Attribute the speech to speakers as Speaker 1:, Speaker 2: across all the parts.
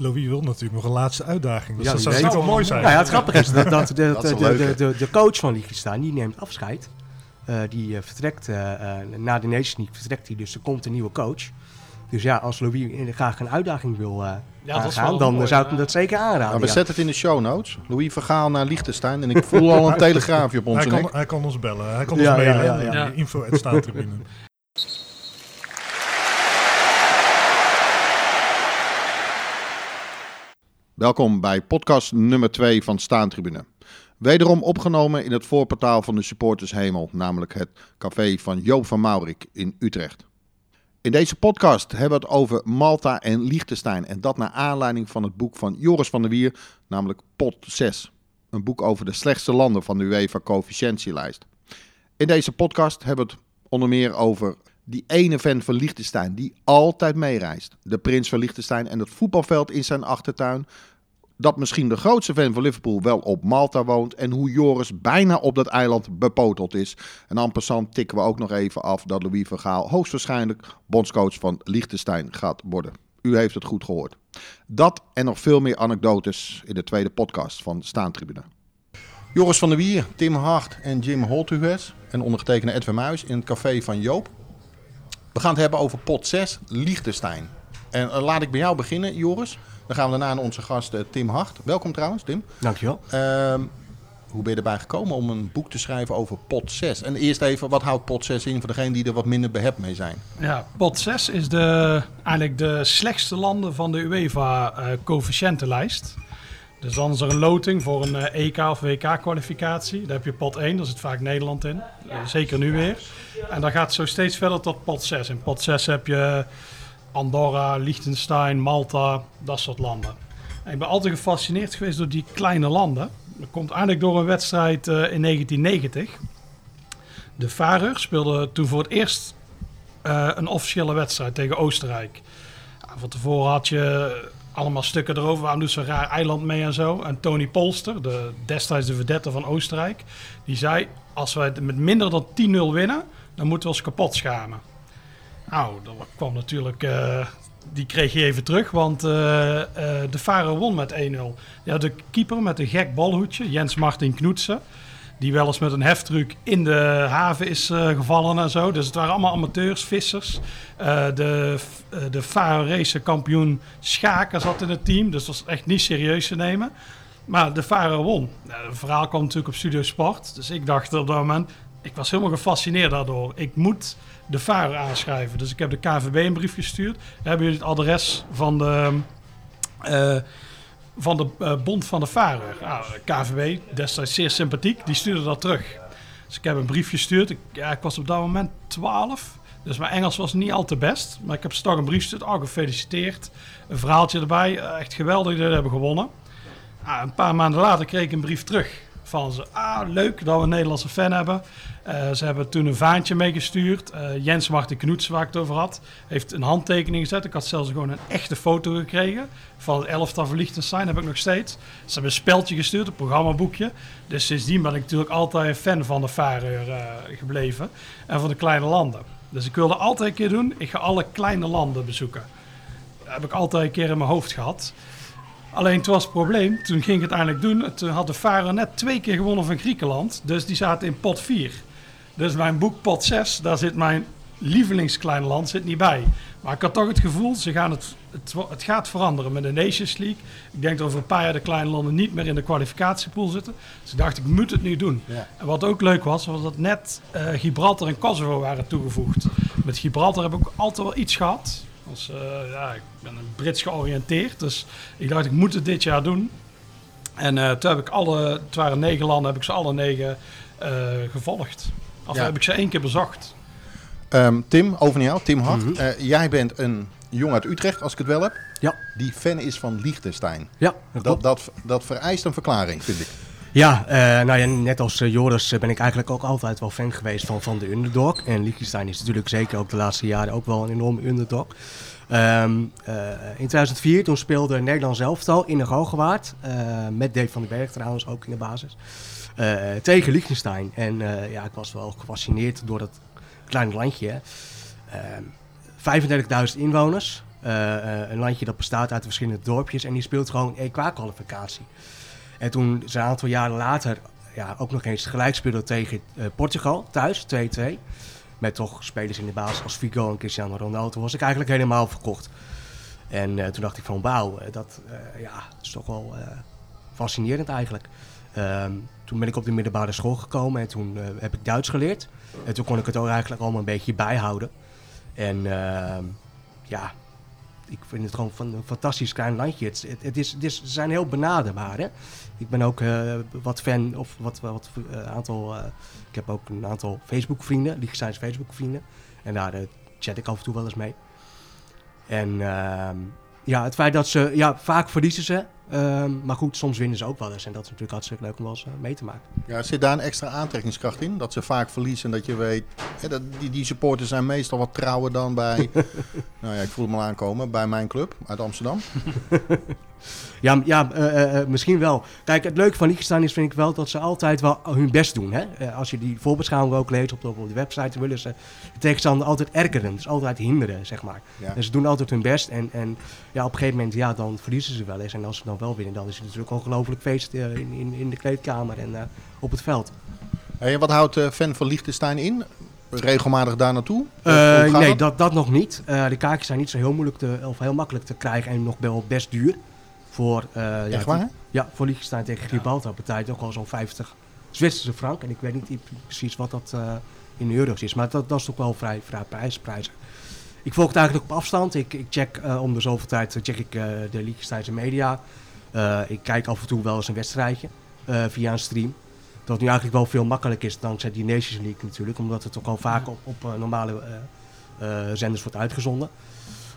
Speaker 1: Louis wil natuurlijk nog een laatste uitdaging. Dus
Speaker 2: Ja,
Speaker 1: dat zou wel mooi zijn.
Speaker 2: Nou ja, het grappige is dat, dat de, de,
Speaker 3: Dat is
Speaker 2: de, coach van Liechtenstein, die neemt afscheid. Eh, die eh, vertrekt eh, na de Nations League vertrekt hij, dus er komt een nieuwe coach. Dus ja, als Louis graag een uitdaging wil eh
Speaker 4: dat is
Speaker 2: aangaan, dan
Speaker 4: mooi,
Speaker 2: zou ik hem
Speaker 4: ja.
Speaker 2: dat zeker aanraden.
Speaker 3: Nou, we
Speaker 2: ja.
Speaker 3: zetten het in de show notes. Louis Vergaal naar Liechtenstein. En ik voel al een telegraafje op
Speaker 1: Hij
Speaker 3: onze
Speaker 1: kan,
Speaker 3: nek.
Speaker 1: hij kan ons bellen. Hij kan
Speaker 2: Ja,
Speaker 1: ons
Speaker 2: ja,
Speaker 1: mailen.
Speaker 2: ja,
Speaker 4: ja.
Speaker 1: Ja. Info at
Speaker 3: Welkom bij podcast nummer 2 van Staantribune. Wederom opgenomen in het voorportaal van de supporters Hemel, namelijk het café van Joop van Maurik in Utrecht. In deze podcast hebben we het over Malta en Liechtenstein en dat naar aanleiding van het boek van Joris van der Wier, namelijk Pot 6. Een boek over de slechtste landen van de UEFA coëfficiëntielijst. In deze podcast hebben we het onder meer over die ene fan van Liechtenstein die altijd meereist. De prins van Liechtenstein en het voetbalveld in zijn achtertuin. Dat misschien de grootste fan van Liverpool wel op Malta woont. En hoe Joris bijna op dat eiland bepoteld is. En en passant tikken we ook nog even af dat Louis van Gaal hoogstwaarschijnlijk bondscoach van Liechtenstein gaat worden. U heeft het goed gehoord. Dat en nog veel meer anekdotes in de tweede podcast van Staantribune. Joris van der Wier, Tim Hart en Jim Holthuis en ondergetekende Edwin Muis in het café van Joop. We gaan het hebben over pot 6, Liechtenstein. En eh, laat ik bij jou beginnen, Joris. Dan gaan we daarna naar onze gast eh, Tim Hart. Welkom trouwens, Tim.
Speaker 2: Dankjewel.
Speaker 3: Ehm, hoe ben je erbij gekomen om een boek te schrijven over pot 6? En eerst even, wat houdt pot 6 in voor degenen die er wat minder behept mee zijn?
Speaker 4: Ja, pot 6 is de, eigenlijk de slechtste landen van de UEFA eh coëfficiëntenlijst. Dus dan is er een loting voor een eh, EK of WK-kwalificatie. Daar heb je pot 1, daar zit vaak Nederland in. Eh, zeker nu weer. En dan gaat het zo steeds verder tot pot 6. In pot 6 heb je Andorra, Liechtenstein, Malta, dat soort landen. En ik ben altijd gefascineerd geweest door die kleine landen. Dat komt eigenlijk door een wedstrijd eh, in 1990. De Farer speelde toen voor het eerst een officiële wedstrijd tegen Oostenrijk. Van tevoren had je allemaal stukken erover. Waarom doet zo'n raar eiland mee en zo? En Tony Polster, de, destijds de vedette van Oostenrijk, die zei: Als wij met minder dan 10-0 winnen, dan moeten we ons kapot schamen. Nou, dat kwam natuurlijk. eh, die kreeg je even terug, want eh, eh, de Faro won met 1-0. Ja, de keeper met een gek balhoedje, Jens Martin Knoetsen. Die wel eens met een heftruck in de haven is eh, gevallen en zo. Dus het waren allemaal amateurs, vissers. Eh, de uh, de Faroese kampioen Schaken zat in het team. Dus dat was echt niet serieus te nemen. Maar de Faro won. Nou, het verhaal kwam natuurlijk op Studio Sport. Dus ik dacht op dat moment... Ik was helemaal gefascineerd daardoor. Ik moet de Faro aanschrijven. Dus ik heb de KVB een brief gestuurd. Hebben jullie het adres van de... van de eh, Bond van de Varer. Nou, KVB, destijds zeer sympathiek, die stuurde dat terug. Dus ik heb een brief gestuurd. Ik, ja, ik was op dat moment 12. Dus mijn Engels was niet al te best. Maar ik heb ze toch een brief gestuurd. Oh, gefeliciteerd. Een verhaaltje erbij. Eh, echt geweldig dat jullie hebben gewonnen. Ah, een paar maanden later kreeg ik een brief terug. Van ze, ah, leuk dat we een Nederlandse fan hebben. Uh, ze hebben toen een vaantje meegestuurd. Uh, Jens Martin Knoets, waar ik het over had, heeft een handtekening gezet. Ik had zelfs gewoon een echte foto gekregen van het elftal van heb ik nog steeds. Ze hebben een speldje gestuurd, een programmaboekje. Dus sindsdien ben ik natuurlijk altijd een fan van de Farer uh, gebleven. En van de kleine landen. Dus ik wilde altijd een keer doen, ik ga alle kleine landen bezoeken. Dat heb ik altijd een keer in mijn hoofd gehad. Alleen toen was het probleem, toen ging ik het eindelijk doen. Toen had de Farer net twee keer gewonnen van Griekenland. Dus die zaten in pot 4. Dus mijn boek pot 6, daar zit mijn lievelingskleine land zit niet bij. Maar ik had toch het gevoel, ze gaan het, het, het gaat veranderen met de Nations League. Ik denk dat over een paar jaar de kleine landen niet meer in de kwalificatiepool zitten. Dus ik dacht, ik moet het nu doen.
Speaker 3: Ja.
Speaker 4: En wat ook leuk was, was dat net uh, Gibraltar en Kosovo waren toegevoegd. Met Gibraltar heb ik ook altijd wel iets gehad. Dus, uh, ja, ik ben een Brits georiënteerd, dus ik dacht, ik moet het dit jaar doen. En uh, toen heb ik alle, het waren negen landen, heb ik ze alle negen gevolgd. Of ja. heb ik ze één keer bezocht.
Speaker 3: Um, Tim, over naar jou. Tim Hart. Mm -hmm. uh, jij bent een jongen uit Utrecht, als ik het wel heb.
Speaker 2: Ja.
Speaker 3: Die fan is van Liechtenstein.
Speaker 2: Ja,
Speaker 3: dat, dat, dat, dat vereist een verklaring, vind ik.
Speaker 2: Ja, uh, nou ja, net als uh, Joris ben ik eigenlijk ook altijd wel fan geweest van, van de underdog. En Liechtenstein is natuurlijk zeker ook de laatste jaren ook wel een enorme underdog. Um, in 2004 toen speelde Nederland elftal in de Galgenwaard. met Dave van den Berg trouwens ook in de basis. tegen Liechtenstein. En ja, ik was wel gefascineerd door dat klein landje. Uh, 35.000 inwoners. Eh, eh, een landje dat bestaat uit verschillende dorpjes en die speelt gewoon EK-kwalificatie. En toen ze een aantal jaren later ja, ook nog eens gelijk speelde tegen eh, Portugal thuis, 2-2. Met toch spelers in de basis als Figo en Cristiano Ronaldo, was ik eigenlijk helemaal verkocht. En eh, toen dacht ik van wauw, eh, dat ja, is toch wel fascinerend eigenlijk. Ehm, toen ben ik op de middelbare school gekomen en toen heb ik Duits geleerd. En toen kon ik het ook eigenlijk allemaal een beetje bijhouden. En ehm, ja, ik vind het gewoon van een fantastisch klein landje. Het, het, is, ze zijn heel benaderbaar. Hè? Ik ben ook eh, wat fan, of wat, wat eh, aantal. eh, ik heb ook een aantal Facebook-vrienden, Liechtensteins Facebook-vrienden. En daar chat ik af en toe wel eens mee. En ehm, ja, het feit dat ze, ja, vaak verliezen ze. Ehm, maar goed, soms winnen ze ook wel eens. En dat is natuurlijk hartstikke leuk om wel eens eh, mee te maken.
Speaker 3: Ja, zit daar een extra aantrekkingskracht in? Dat ze vaak verliezen en dat je weet... hè, dat, die, die supporters zijn meestal wat trouwer dan bij... nou ja, ik voel hem al aankomen. Bij mijn club uit Amsterdam.
Speaker 2: Ja, ja eh, eh, misschien wel. Kijk, het leuke van Liechtenstein is, vind ik wel, dat ze altijd wel hun best doen. Hè? Als je die voorbeschouwing ook leest op de, op de website, willen ze de tegenstander altijd ergeren. Dus altijd hinderen, zeg maar.
Speaker 3: Ja.
Speaker 2: En ze doen altijd hun best. En, en ja, op een gegeven moment, ja, dan verliezen ze wel eens. En als ze dan wel winnen, dan is het natuurlijk ongelooflijk feest eh, in, in, in de kleedkamer en eh, op het veld.
Speaker 3: Hey, en wat houdt eh, fan van Liechtenstein in? Regelmatig daar naartoe?
Speaker 2: Nee, dat, dat nog niet. De kaartjes zijn niet zo heel moeilijk te, of heel makkelijk te krijgen en nog wel best duur. Voor, eh, ja,
Speaker 3: waar?
Speaker 2: Ja, voor Liechtenstein tegen Gibraltar betaalt ook al zo'n 50 Zwitserse frank. En ik weet niet precies wat dat in euro's is. Maar dat, dat is toch wel vrij, vrij prijs, prijzig. Ik volg het eigenlijk op afstand. Ik, ik check om de zoveel tijd check ik, de Liechtensteinse media. Eh, ik kijk af en toe wel eens een wedstrijdje eh, via een stream. Dat nu eigenlijk wel veel makkelijker is dankzij die Nations League natuurlijk. Omdat het ook al vaak op, op eh, normale zenders wordt uitgezonden.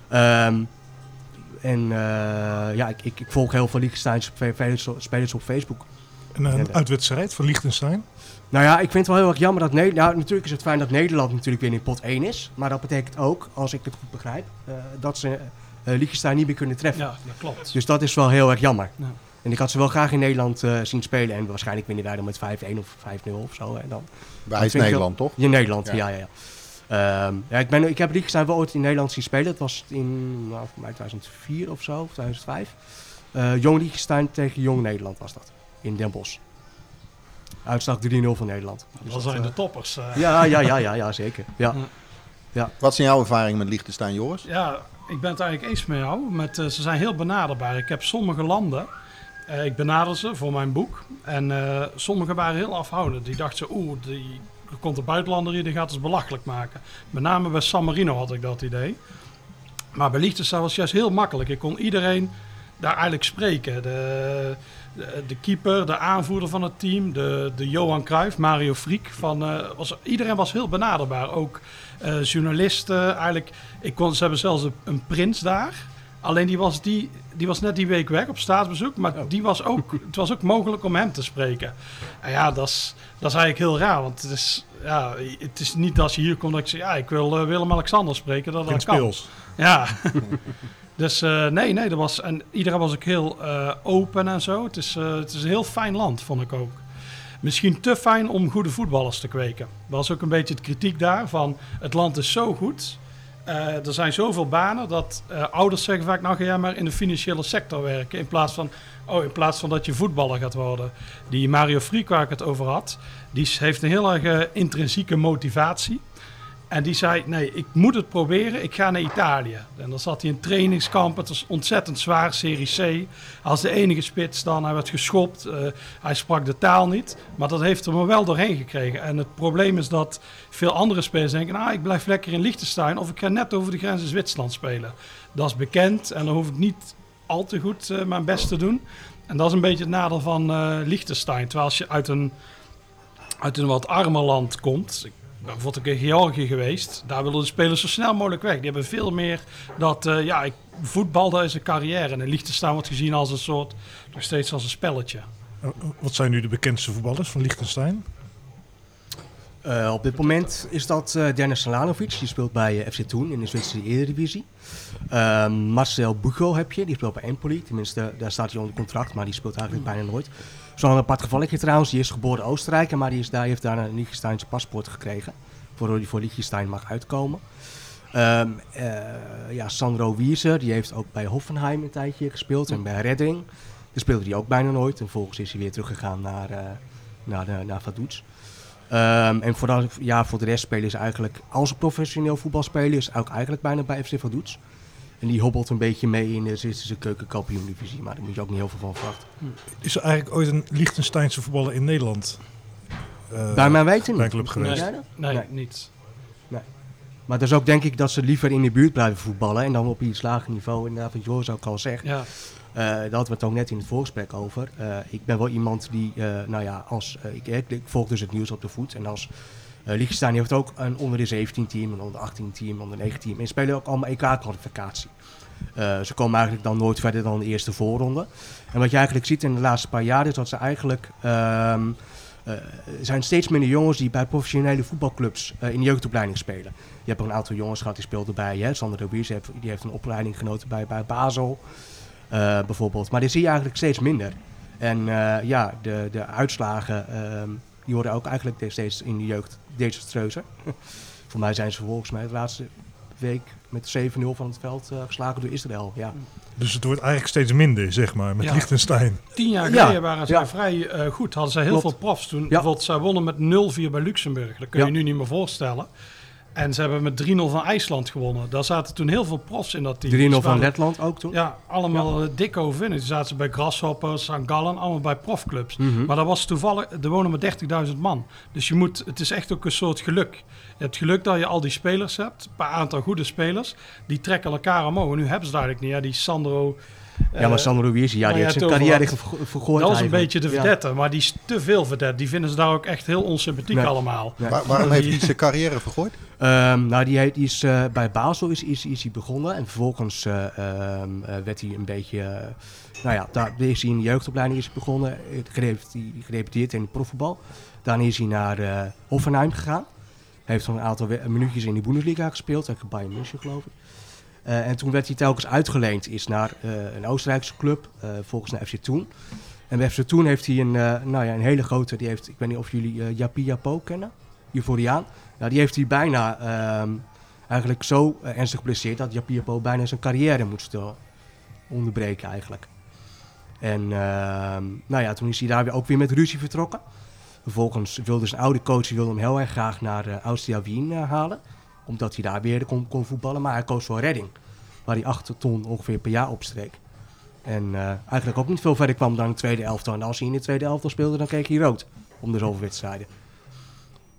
Speaker 2: Ehm, en ja, ik, ik, ik volg heel veel Liechtensteinse spelers, op Facebook.
Speaker 1: En een uitwedstrijd van Liechtenstein.
Speaker 2: Nou ja, ik vind het wel heel erg jammer dat Nederland... Ja, natuurlijk is het fijn dat Nederland natuurlijk weer in pot 1 is. Maar dat betekent ook, als ik het goed begrijp, dat ze eh Liechtenstein niet meer kunnen treffen.
Speaker 4: Ja, dat klopt.
Speaker 2: Dus dat is wel heel erg jammer.
Speaker 4: Ja.
Speaker 2: En ik had ze wel graag in Nederland eh, zien spelen. En waarschijnlijk winnen wij dan met 5-1 of 5-0 of zo. En dan,
Speaker 3: Wij is Nederland, toch?
Speaker 2: in Nederland,
Speaker 3: Ja.
Speaker 2: ja, ja, ja. Ehm, ja ik, ben, ik heb Liechtenstein wel ooit in Nederland zien spelen. Dat was in nou, voor mij 2004 of zo, of 2005. Eh, jong Liechtenstein tegen Jong Nederland was dat. In Den Bosch. Uitslag 3-0 van Nederland. Dus
Speaker 4: dat zijn
Speaker 2: eh,
Speaker 4: de toppers. eh.
Speaker 2: ja, ja, ja, ja, ja, zeker. Ja.
Speaker 3: Wat zijn jouw ervaringen met Liechtenstein, Joris?
Speaker 4: Ja, ik ben het eigenlijk eens met jou. Met, eh, ze zijn heel benaderbaar. Ik heb sommige landen, eh, ik benader ze voor mijn boek. En eh sommige waren heel afhoudend. Die dachten, ze, oeh, die, er komt een buitenlander hier, die gaat ons belachelijk maken. Met name bij San Marino had ik dat idee. Maar bij Liechtenstein was het juist heel makkelijk. Ik kon iedereen daar eigenlijk spreken. De, de, de keeper, de aanvoerder van het team, de, de Johan Cruijff, Mario Friek. Van, eh, was, iedereen was heel benaderbaar. Ook eh, journalisten. Eigenlijk, ik kon, ze hebben zelfs een, een prins daar. Alleen die was, die, die was net die week weg op staatsbezoek. Maar die was ook, het was ook mogelijk om hem te spreken. En ja, dat is, dat is eigenlijk heel raar. Want het is, ja, het is niet als je hier komt dat ik zeg... Ja, ik wil eh, Willem-Alexander spreken. Dat, dat kan. Ja. dus eh, nee, nee, dat was... En iedereen was ook heel eh, open en zo. Het is, eh, het is een heel fijn land, vond ik ook. Misschien te fijn om goede voetballers te kweken. Dat was ook een beetje het kritiek daar van... Het land is zo goed... er zijn zoveel banen dat ouders zeggen vaak... nou ga jij maar in de financiële sector werken... in plaats van, oh, in plaats van dat je voetballer gaat worden. Die Mario Friek, waar ik het over had... die heeft een heel erg intrinsieke motivatie... En die zei, nee, ik moet het proberen, ik ga naar Italië. En dan zat hij in trainingskamp, het was ontzettend zwaar, Serie C. Als de enige spits dan, hij werd geschopt, eh, hij sprak de taal niet. Maar dat heeft hem er wel doorheen gekregen. En het probleem is dat veel andere spelers denken, nou, ik blijf lekker in Liechtenstein... of ik ga net over de grens in Zwitserland spelen. Dat is bekend en dan hoef ik niet al te goed eh, mijn best te doen. En dat is een beetje het nadeel van eh Liechtenstein. Terwijl als je uit een, uit een wat armer land komt... Ik bijvoorbeeld ook in Georgië geweest. Daar willen de spelers zo snel mogelijk weg. Die hebben veel meer dat, eh, ja, ik, voetbal dat is een carrière. En in Liechtenstein wordt gezien als een soort, nog steeds als een spelletje.
Speaker 1: Eh, Wat zijn nu de bekendste voetballers van Liechtenstein?
Speaker 2: Eh, op dit moment is dat eh Dennis Salanovic, die speelt bij FC Thun in de Zwitserse Eredivisie. Ehm Marcel Bugo heb je, die speelt bij Empoli. Tenminste, daar staat hij onder contract, maar die speelt eigenlijk bijna nooit. Zo'n apart gevalletje trouwens, die is geboren Oostenrijker, maar die, is daar, heeft daar een Liechtensteinse paspoort gekregen. Waardoor hij voor Liechtenstein mag uitkomen. Ehm, eh, ja, Sandro Wieser, die heeft ook bij Hoffenheim een tijdje gespeeld en bij Redding. Daar speelde hij ook bijna nooit. En volgens is hij weer teruggegaan naar, uh, naar, naar Vaduz. Um, en voor ja, voor de rest spelen ze eigenlijk, als een professioneel voetbal spelen, is ook eigenlijk bijna bij FC Vaduz. En die hobbelt een beetje mee in de Zwitserse keukenkampioen-divisie, maar daar moet je ook niet heel veel van verwachten.
Speaker 1: Is er eigenlijk ooit een Liechtensteinse voetballer in Nederland?
Speaker 2: Uh, bij mijn weten
Speaker 1: niet. club geweest?
Speaker 4: Nee, nee, nee. niet.
Speaker 2: Nee. Maar dat is ook denk ik dat ze liever in de buurt blijven voetballen en dan op iets lager niveau, inderdaad wat Joris ook al zegt.
Speaker 4: Ja.
Speaker 2: Uh, daar hadden we het ook net in het voorgesprek over. Uh, ik ben wel iemand die, uh, nou ja, als, ik, ik, volg dus het nieuws op de voet. En als uh, Liechtenstein heeft ook een onder de 17 team, een onder 18 team, onder 19 team. En spelen ook allemaal EK-kwalificatie. ze komen eigenlijk dan nooit verder dan de eerste voorronde. En wat je eigenlijk ziet in de laatste paar jaar is dat ze eigenlijk... Uh, zijn steeds minder jongens die bij professionele voetbalclubs in de jeugdopleiding spelen. Je hebt ook een aantal jongens gehad die speelden bij, hè, Sander de Biers, die heeft een opleiding genoten bij, bij Basel. Bijvoorbeeld. Maar die zie je eigenlijk steeds minder. En ja, de, de uitslagen uh, die worden ook eigenlijk steeds in de jeugd desastreuzer. Voor mij zijn ze volgens mij de laatste week met 7-0 van het veld geslagen door Israël. Ja.
Speaker 1: Dus het wordt eigenlijk steeds minder, zeg maar, met ja. Liechtenstein.
Speaker 4: Tien jaar geleden ja. waren ze ja. vrij goed. Hadden ze heel Klopt. veel profs toen. Bijvoorbeeld, zij wonnen met 0-4 bij Luxemburg. Dat kun je nu niet meer voorstellen. En ze hebben met 3-0 van IJsland gewonnen. Daar zaten toen heel veel profs in dat team.
Speaker 2: 3-0 van Letland ook toen?
Speaker 4: Ja, allemaal ja. dik overwinning. Toen zaten ze bij Grasshoppers, St. Gallen, allemaal bij profclubs. Mm -hmm. Maar dat was toevallig, er wonen maar 30.000 man. Dus je moet, het is echt ook een soort geluk. Je hebt geluk dat je al die spelers hebt, een paar aantal goede spelers. Die trekken elkaar omhoog. En nu hebben ze eigenlijk niet. Ja, die Sandro...
Speaker 2: Ja, maar Sandro Wiesi, ja, die heeft zijn carrière vergooid.
Speaker 4: Dat is een beetje de verdette, ja. maar die is te veel verdette. Die vinden ze daar ook echt heel onsympathiek nee. allemaal.
Speaker 3: Nee. Waar, waarom heeft hij zijn carrière vergooid?
Speaker 2: Um, nou, die, die is, uh, bij Basel is, is, is hij begonnen en vervolgens uh, um, uh, werd hij een beetje... nou ja, daar is hij in de jeugdopleiding is begonnen, gerepeteerd in het profvoetbal. Daarna is hij naar Hoffenheim gegaan. Hij heeft een aantal minuutjes in de Bundesliga gespeeld, tegen Bayern München geloof ik. Uh, en toen werd hij telkens uitgeleend is naar uh, een Oostenrijkse club, uh, volgens naar FC Toen. En bij FC Toen heeft hij een, nou ja, een hele grote, die heeft, ik weet niet of jullie uh, Japi Japo kennen, Ivoriaan. Nou, die heeft hij bijna ehm, eigenlijk zo ernstig geblesseerd dat Japi Japo bijna zijn carrière moest onderbreken eigenlijk. En ehm, nou ja, toen is hij daar weer ook weer met ruzie vertrokken. Vervolgens wilde zijn oude coach wilde hem heel erg graag naar Austria Wien halen omdat hij daar weer kon, kon voetballen. Maar hij koos voor redding. Waar hij 8 ton ongeveer per jaar opstreek. En uh, eigenlijk ook niet veel verder kwam dan de tweede elftal. En als hij in de tweede elftal speelde, dan kreeg hij rood. Om de zoveel wedstrijden.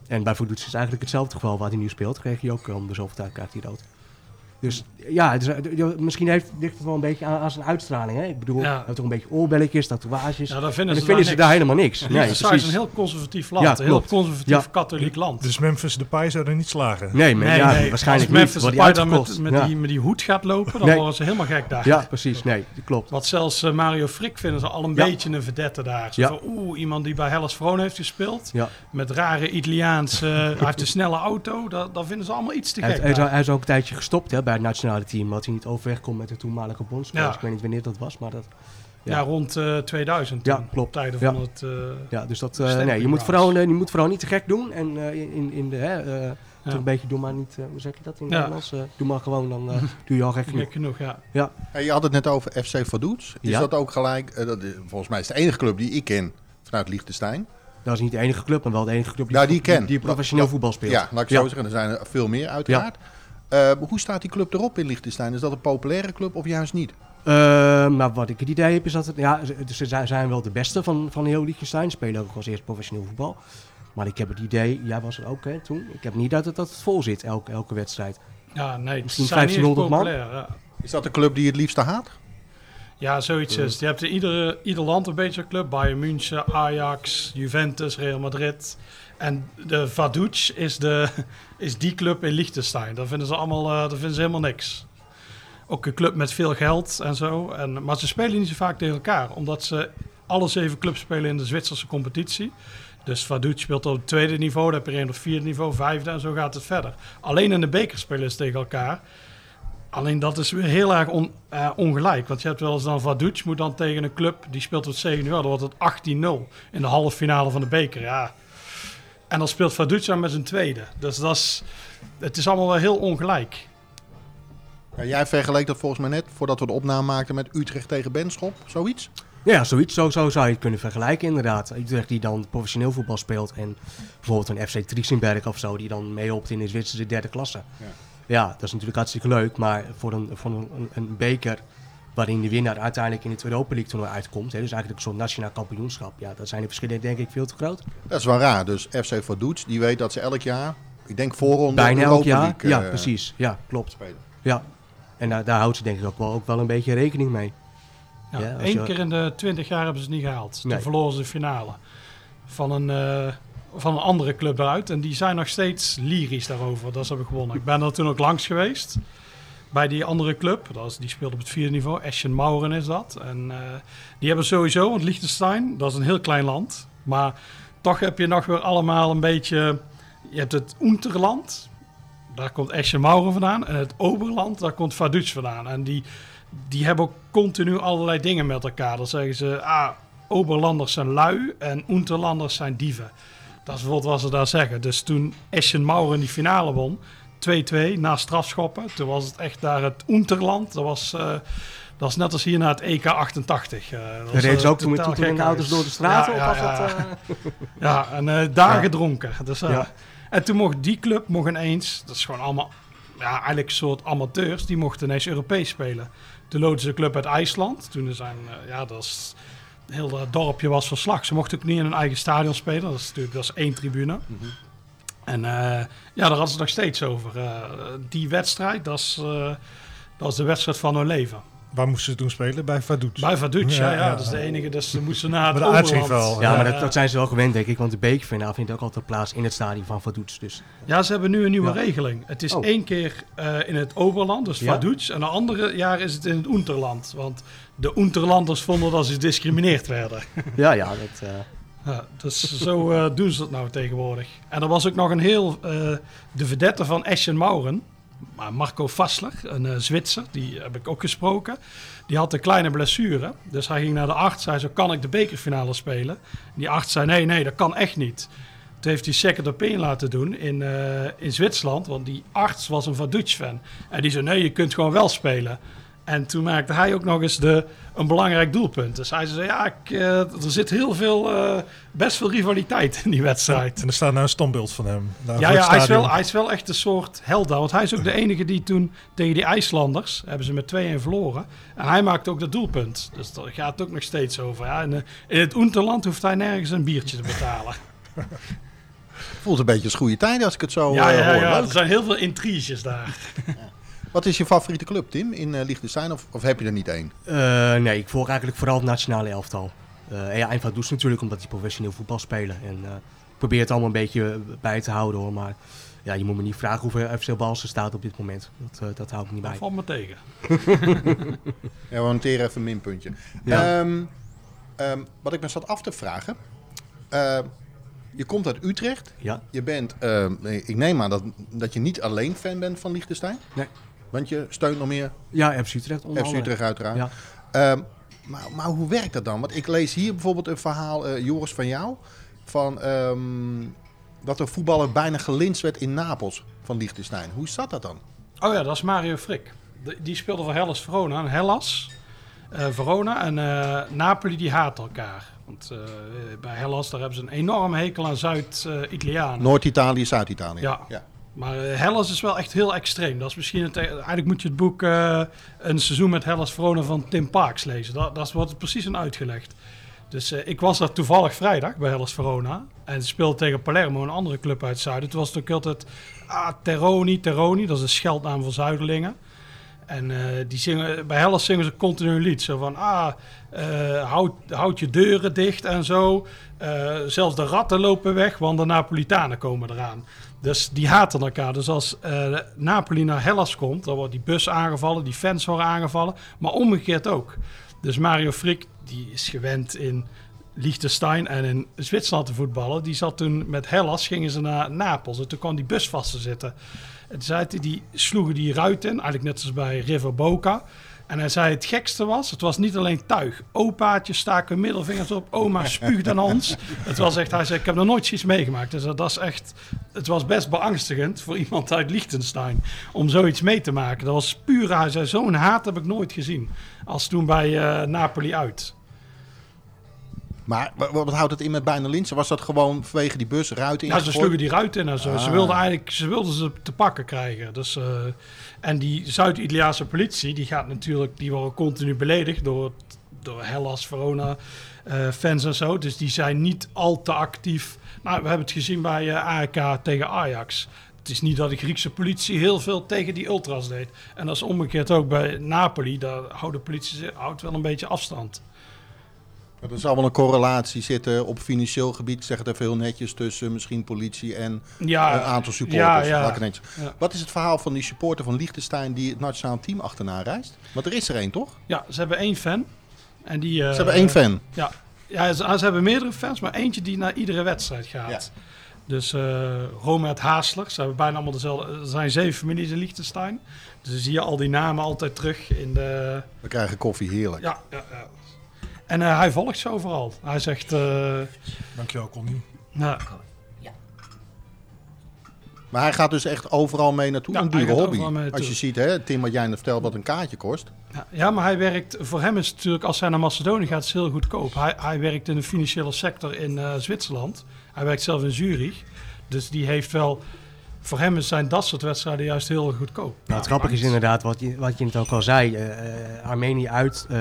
Speaker 2: En bij Voetbal is eigenlijk hetzelfde geval waar hij nu speelt. Kreeg hij ook om de zoveel tijd rood. Dus ja, dus, misschien heeft, ligt het wel een beetje aan, aan zijn uitstraling. Hè? Ik bedoel, ja. hij heeft toch een beetje oorbelletjes, tatoeages.
Speaker 4: Ja, dan vinden,
Speaker 2: en dan vinden ze daar helemaal niks.
Speaker 4: Nee het is een heel conservatief land. Ja, een heel conservatief katholiek land.
Speaker 1: Dus Memphis Depay zou er niet slagen?
Speaker 2: Nee, maar, nee, ja, nee. waarschijnlijk Als
Speaker 4: Memphis Depay dan met, met, die, met die hoed gaat lopen, dan worden ze helemaal gek daar.
Speaker 2: Ja, precies. Nee, dat klopt.
Speaker 4: Wat zelfs uh, Mario Frick vinden ze al een beetje een verdette daar. Zo van, oeh, iemand die bij Hellas Vroon heeft gespeeld. Met rare Italiaanse... hij heeft een snelle auto. Dat vinden ze allemaal iets te gek
Speaker 2: Hij is ook een tijdje gestopt bij het nationale team omdat hij niet overweg kon met de toenmalige bondscoach. Ja. Ik weet niet wanneer dat was, maar dat...
Speaker 4: Ja, ja rond uh, 2000.
Speaker 2: Ja, klopt.
Speaker 4: Tijden
Speaker 2: ja.
Speaker 4: van het. Uh,
Speaker 2: ja, dus dat. Uh, nee, je moet, vooral, je moet vooral niet te gek doen. En in, in de. Hè, ja. een beetje, doe maar niet. hoe zeg je dat in het Nederlands? doe maar gewoon, dan doe je al gek genoeg.
Speaker 4: Gek genoeg, ja.
Speaker 2: ja.
Speaker 3: Hey, je had het net over FC Vaduz. Is dat ook gelijk. dat, volgens mij is het de enige club die ik ken vanuit Liechtenstein.
Speaker 2: Dat is niet de enige club, maar wel de enige club die,
Speaker 3: die, die,
Speaker 2: die professioneel voetbal speelt.
Speaker 3: Ja, laat ik zo zeggen. Er zijn er veel meer, uiteraard. Uh, hoe staat die club erop in Liechtenstein? Is dat een populaire club of juist niet?
Speaker 2: Uh, nou, wat ik het idee heb is dat het, ja, ze zijn wel de beste van, van heel Liechtenstein. Spelen ook als eerst professioneel voetbal. Maar ik heb het idee, jij was er ook hè, toen. Ik heb niet dat het, dat het vol zit, elke, elke wedstrijd.
Speaker 4: Ja, nee,
Speaker 2: Misschien 1500 man. Ja.
Speaker 3: Is dat de club die je het liefste haat?
Speaker 4: Ja, zoiets is. Je hebt in ieder, ieder land een beetje een club. Bayern München, Ajax, Juventus, Real Madrid. En de Vaduz is, is die club in Liechtenstein. Daar vinden ze allemaal uh, daar vinden ze helemaal niks. Ook een club met veel geld en zo. En, maar ze spelen niet zo vaak tegen elkaar. Omdat ze alle zeven clubs spelen in de Zwitserse competitie. Dus Vaduz speelt op het tweede niveau. Dan heb je één op vierde niveau, vijfde en zo gaat het verder. Alleen in de beker spelen ze tegen elkaar. Alleen dat is weer heel erg on, uh, ongelijk. Want je hebt wel eens dan Vaduz moet dan tegen een club die speelt tot 7 uur. Dan wordt het 18-0 in de halve finale van de beker. Ja, en dan speelt Faduca met zijn tweede. Dus dat is, het is allemaal wel heel ongelijk.
Speaker 3: Ja, jij vergeleek dat volgens mij net, voordat we de opname maakten, met Utrecht tegen Benschop, zoiets?
Speaker 2: Ja, zoiets. Zo, zo zou je het kunnen vergelijken inderdaad. Utrecht die dan professioneel voetbal speelt en bijvoorbeeld een FC Triesenberg of zo, die dan meehelpt in de Zwitserse derde klasse.
Speaker 3: Ja.
Speaker 2: Ja. dat is natuurlijk hartstikke leuk, maar voor een, voor een, een, beker waarin de winnaar uiteindelijk in het Europa League toernooi uitkomt, hè, dus eigenlijk zo'n nationaal kampioenschap, ja, dat zijn de verschillen denk ik veel te groot.
Speaker 3: Dat is wel raar. Dus FC Vaduz, die weet dat ze elk jaar, ik denk voorronde
Speaker 2: Bijna elk
Speaker 3: Europa
Speaker 2: jaar.
Speaker 3: League,
Speaker 2: ja,
Speaker 3: eh,
Speaker 2: precies. Ja, klopt.
Speaker 3: spelen.
Speaker 2: Ja. En daar, daar houdt ze denk ik ook wel, ook wel een beetje rekening mee.
Speaker 4: Ja,
Speaker 2: Ja, als
Speaker 4: Eén
Speaker 2: je-
Speaker 4: keer in de 20 jaar hebben ze het niet gehaald. Toen
Speaker 2: Nee.
Speaker 4: verloren ze de finale van een, eh, van een andere club eruit. En die zijn nog steeds lyrisch daarover dat ze hebben gewonnen. Ik ben er toen ook langs geweest bij die andere club. Dat is, die speelt op het vierde niveau. Eschen Mauren is dat. En eh, die hebben sowieso, want Liechtenstein, dat is een heel klein land. Maar toch heb je nog weer allemaal een beetje... Je hebt het Oenterland. Daar komt Eschen Mauren vandaan. En het Oberland, daar komt Vaduz vandaan. En die die hebben ook continu allerlei dingen met elkaar. Dan zeggen ze, ah, Oberlanders zijn lui en Unterlanders zijn dieven. Dat is bijvoorbeeld wat ze daar zeggen. Dus toen Eschen Maurer die finale won, 2-2 na strafschoppen. Toen was het echt daar het Unterland. Dat was, eh, dat was net als hier naar het EK 88. eh, dat was,
Speaker 2: Reed ze
Speaker 4: eh,
Speaker 2: ook toen met auto's door de straat?
Speaker 4: Ja,
Speaker 2: of
Speaker 4: ja,
Speaker 2: was
Speaker 4: ja.
Speaker 2: dat, eh,
Speaker 4: Ja, en daar gedronken. Dus. En toen mocht die club mocht ineens, dat is gewoon allemaal, ja, eigenlijk een soort amateurs, die mochten ineens Europees spelen. Toen loodden ze een club uit IJsland. Toen zijn, ja, dat is, heel dat dorpje was verslag. Ze mochten ook niet in hun eigen stadion spelen. Dat is natuurlijk dat is één tribune. En eh, ja, daar hadden ze het nog steeds over. Eh, die wedstrijd, dat is, eh, dat is de wedstrijd van hun leven.
Speaker 1: Waar moesten ze toen spelen? Bij Vaduz.
Speaker 4: Bij Vaduz, ja,
Speaker 1: Ja,
Speaker 4: ja,
Speaker 1: ja.
Speaker 4: dat is de enige. Dus ze moesten naar het
Speaker 1: Bij de uitzienveld.
Speaker 2: Ja, maar dat, dat zijn ze wel gewend, denk ik. Want de bekerfinale vindt ook altijd plaats in het stadion van Vaduz. Dus
Speaker 4: Ja, ze hebben nu een nieuwe
Speaker 2: Ja.
Speaker 4: regeling. Het is
Speaker 2: Oh.
Speaker 4: één keer eh, in het Oberland, dus
Speaker 2: Ja.
Speaker 4: Vaduz. En de andere jaar is het in het Unterland. Want de Unterlanders vonden dat ze gediscrimineerd werden.
Speaker 2: ja, ja, dat... eh,
Speaker 4: Ja, dus zo eh, doen ze dat nou tegenwoordig. En er was ook nog een heel... eh, de vedette van Eschen Mauren, maar Marco Fassler, een eh, Zwitser, die heb ik ook gesproken. Die had een kleine blessure. Dus hij ging naar de arts. Hij zei, kan ik de bekerfinale spelen? Die arts zei, nee, nee, dat kan echt niet. Toen heeft hij second opinion laten doen in, eh, in Zwitserland. Want die arts was een Vaduz-fan. En die zei, nee, je kunt gewoon wel spelen. En toen maakte hij ook nog eens de, een belangrijk doelpunt. Dus hij zei, ja, ik, eh, er zit heel veel, eh, best veel rivaliteit in die wedstrijd.
Speaker 1: En er staat nou een standbeeld van hem. daar
Speaker 4: Ja, ja hij, is wel, hij is wel echt een soort held daar. Want hij is ook de enige die toen tegen die IJslanders... hebben ze met 2-1 verloren. En hij maakte ook dat doelpunt. Dus daar gaat het ook nog steeds over. Ja, in, eh, in het Oenterland hoeft hij nergens een biertje te betalen.
Speaker 3: Voelt een beetje als goede tijden als ik het zo
Speaker 4: ja,
Speaker 3: eh,
Speaker 4: ja,
Speaker 3: hoor.
Speaker 4: ja, er zijn heel veel intriges daar.
Speaker 3: Wat is je favoriete club, Tim, in eh Liechtenstein? Of, of heb je er niet één?
Speaker 2: eh, nee, ik volg eigenlijk vooral het nationale elftal. Eh en ja, en Vaduz natuurlijk, omdat die professioneel voetbal spelen. En eh, ik probeer het allemaal een beetje bij te houden hoor. Maar ja, je moet me niet vragen hoeveel FC Balsen staat op dit moment. Dat, eh, dat hou ik niet
Speaker 4: Dat
Speaker 2: bij.
Speaker 4: valt me tegen.
Speaker 3: Ja, we noteren even een minpuntje.
Speaker 2: Ja.
Speaker 3: Ehm, ehm, wat ik me zat af te vragen. eh, je komt uit Utrecht.
Speaker 2: Ja,
Speaker 3: Je bent, ehm, nee, ik neem aan dat, dat je niet alleen fan bent van Liechtenstein.
Speaker 2: Nee.
Speaker 3: Want je steunt nog meer
Speaker 2: ja FC Utrecht onder
Speaker 3: FC
Speaker 2: andere.
Speaker 3: Utrecht uiteraard.
Speaker 2: Ja.
Speaker 3: Ehm, maar, maar hoe werkt dat dan? Want ik lees hier bijvoorbeeld een verhaal, eh, Joris, van jou. Van ehm, dat er voetballer bijna gelinst werd in Napels van Liechtenstein. Hoe zat dat dan?
Speaker 4: Oh ja, dat is Mario Frik. De- die speelde voor Hellas Verona. En Hellas, eh, Verona en eh, Napoli die haten elkaar. Want eh, bij Hellas daar hebben ze een enorme hekel aan Zuid-Italianen.
Speaker 3: Noord-Italië, Zuid-Italië.
Speaker 4: Ja. Maar eh, Hellas is wel echt heel extreem. Dat is misschien het, eigenlijk moet je het boek eh, Een seizoen met Hellas Verona van Tim Parks lezen. Dat, dat wordt er precies in uitgelegd. Dus eh, ik was daar toevallig vrijdag bij Hellas Verona. En ze speelde tegen Palermo, een andere club uit het zuiden. Toen was het ook altijd ah, Teroni, Teroni. Dat is een scheldnaam voor Zuiderlingen. En eh, die zingen, bij Hellas zingen ze continu een lied. Zo van, ah, eh, houd, je deuren dicht en zo. Eh, zelfs de ratten lopen weg, want de Napolitanen komen eraan. Dus die haten elkaar. Dus als eh, Napoli naar Hellas komt, dan wordt die bus aangevallen, die fans worden aangevallen. Maar omgekeerd ook. Dus Mario Frik, die is gewend in Liechtenstein en in Zwitserland te voetballen. Die zat toen met Hellas, gingen ze naar Napels. En toen kwam die bus vast te zitten. En toen zei die sloegen die ruit in, eigenlijk net zoals bij River Boca. En hij zei het gekste was, het was niet alleen tuig. Opaatjes staken middelvingers op, oma spuugde aan ons. Het was echt, hij zei, ik heb nog nooit zoiets meegemaakt. Dus dat is echt, het was best beangstigend voor iemand uit Liechtenstein om zoiets mee te maken. Dat was puur, hij zei, zo'n haat heb ik nooit gezien. Als toen bij eh, Napoli uit.
Speaker 3: Maar wa- wat houdt het in met bijna linsen? Was dat gewoon vanwege die bus ruiten
Speaker 4: Ja, ze sloegen die ruit in en zo. Ze
Speaker 3: Ah.
Speaker 4: wilden eigenlijk ze, wilden ze te pakken krijgen. Dus, eh, en die Zuid-Italiaanse politie, die gaat natuurlijk, die worden continu beledigd door, door Hellas, Verona, eh, fans en zo. Dus die zijn niet al te actief. Nou, we hebben het gezien bij AEK tegen Ajax. Het is niet dat de Griekse politie heel veel tegen die ultras deed. En dat is omgekeerd ook bij Napoli. Daar houdt de politie zich- houdt wel een beetje afstand.
Speaker 3: Er zal wel een correlatie zitten op financieel gebied, ik zeg het even heel netjes, tussen misschien politie en
Speaker 4: Ja,
Speaker 3: een aantal supporters.
Speaker 4: ja, ja.
Speaker 3: Wat is het verhaal van die supporter van Liechtenstein die het nationaal team achterna reist? Want er is er één, toch?
Speaker 4: Ja, ze hebben één fan. En die, eh,
Speaker 3: Ze hebben één fan.
Speaker 4: Ja, ja ze, ze hebben meerdere fans, maar eentje die naar iedere wedstrijd gaat. Dus eh Robert Haasler, ze hebben bijna allemaal dezelfde. Er zijn zeven families in Liechtenstein. Dus dan zie je al die namen altijd terug in de.
Speaker 3: We krijgen koffie, heerlijk.
Speaker 4: Ja, ja, ja. En eh, hij volgt ze overal. Hij zegt. eh,
Speaker 1: Dankjewel, Connie.
Speaker 4: nou,
Speaker 3: Maar hij gaat dus echt overal mee naartoe.
Speaker 4: Ja,
Speaker 3: een
Speaker 4: hij
Speaker 3: dure
Speaker 4: gaat
Speaker 3: hobby. Als je ziet, hè, Tim, wat jij net vertelt, wat een kaartje kost.
Speaker 4: ja, ja, maar hij werkt. Voor hem is het natuurlijk, als hij naar Macedonië gaat, is het heel goedkoop. Hij, hij werkt in de financiële sector in eh, Zwitserland. Hij werkt zelf in Zurich. Dus die heeft wel. Voor hem zijn dat soort wedstrijden juist heel goedkoop.
Speaker 2: Nou, het grappige is inderdaad, wat je, wat je het ook al zei, eh, eh, Armenië uit eh,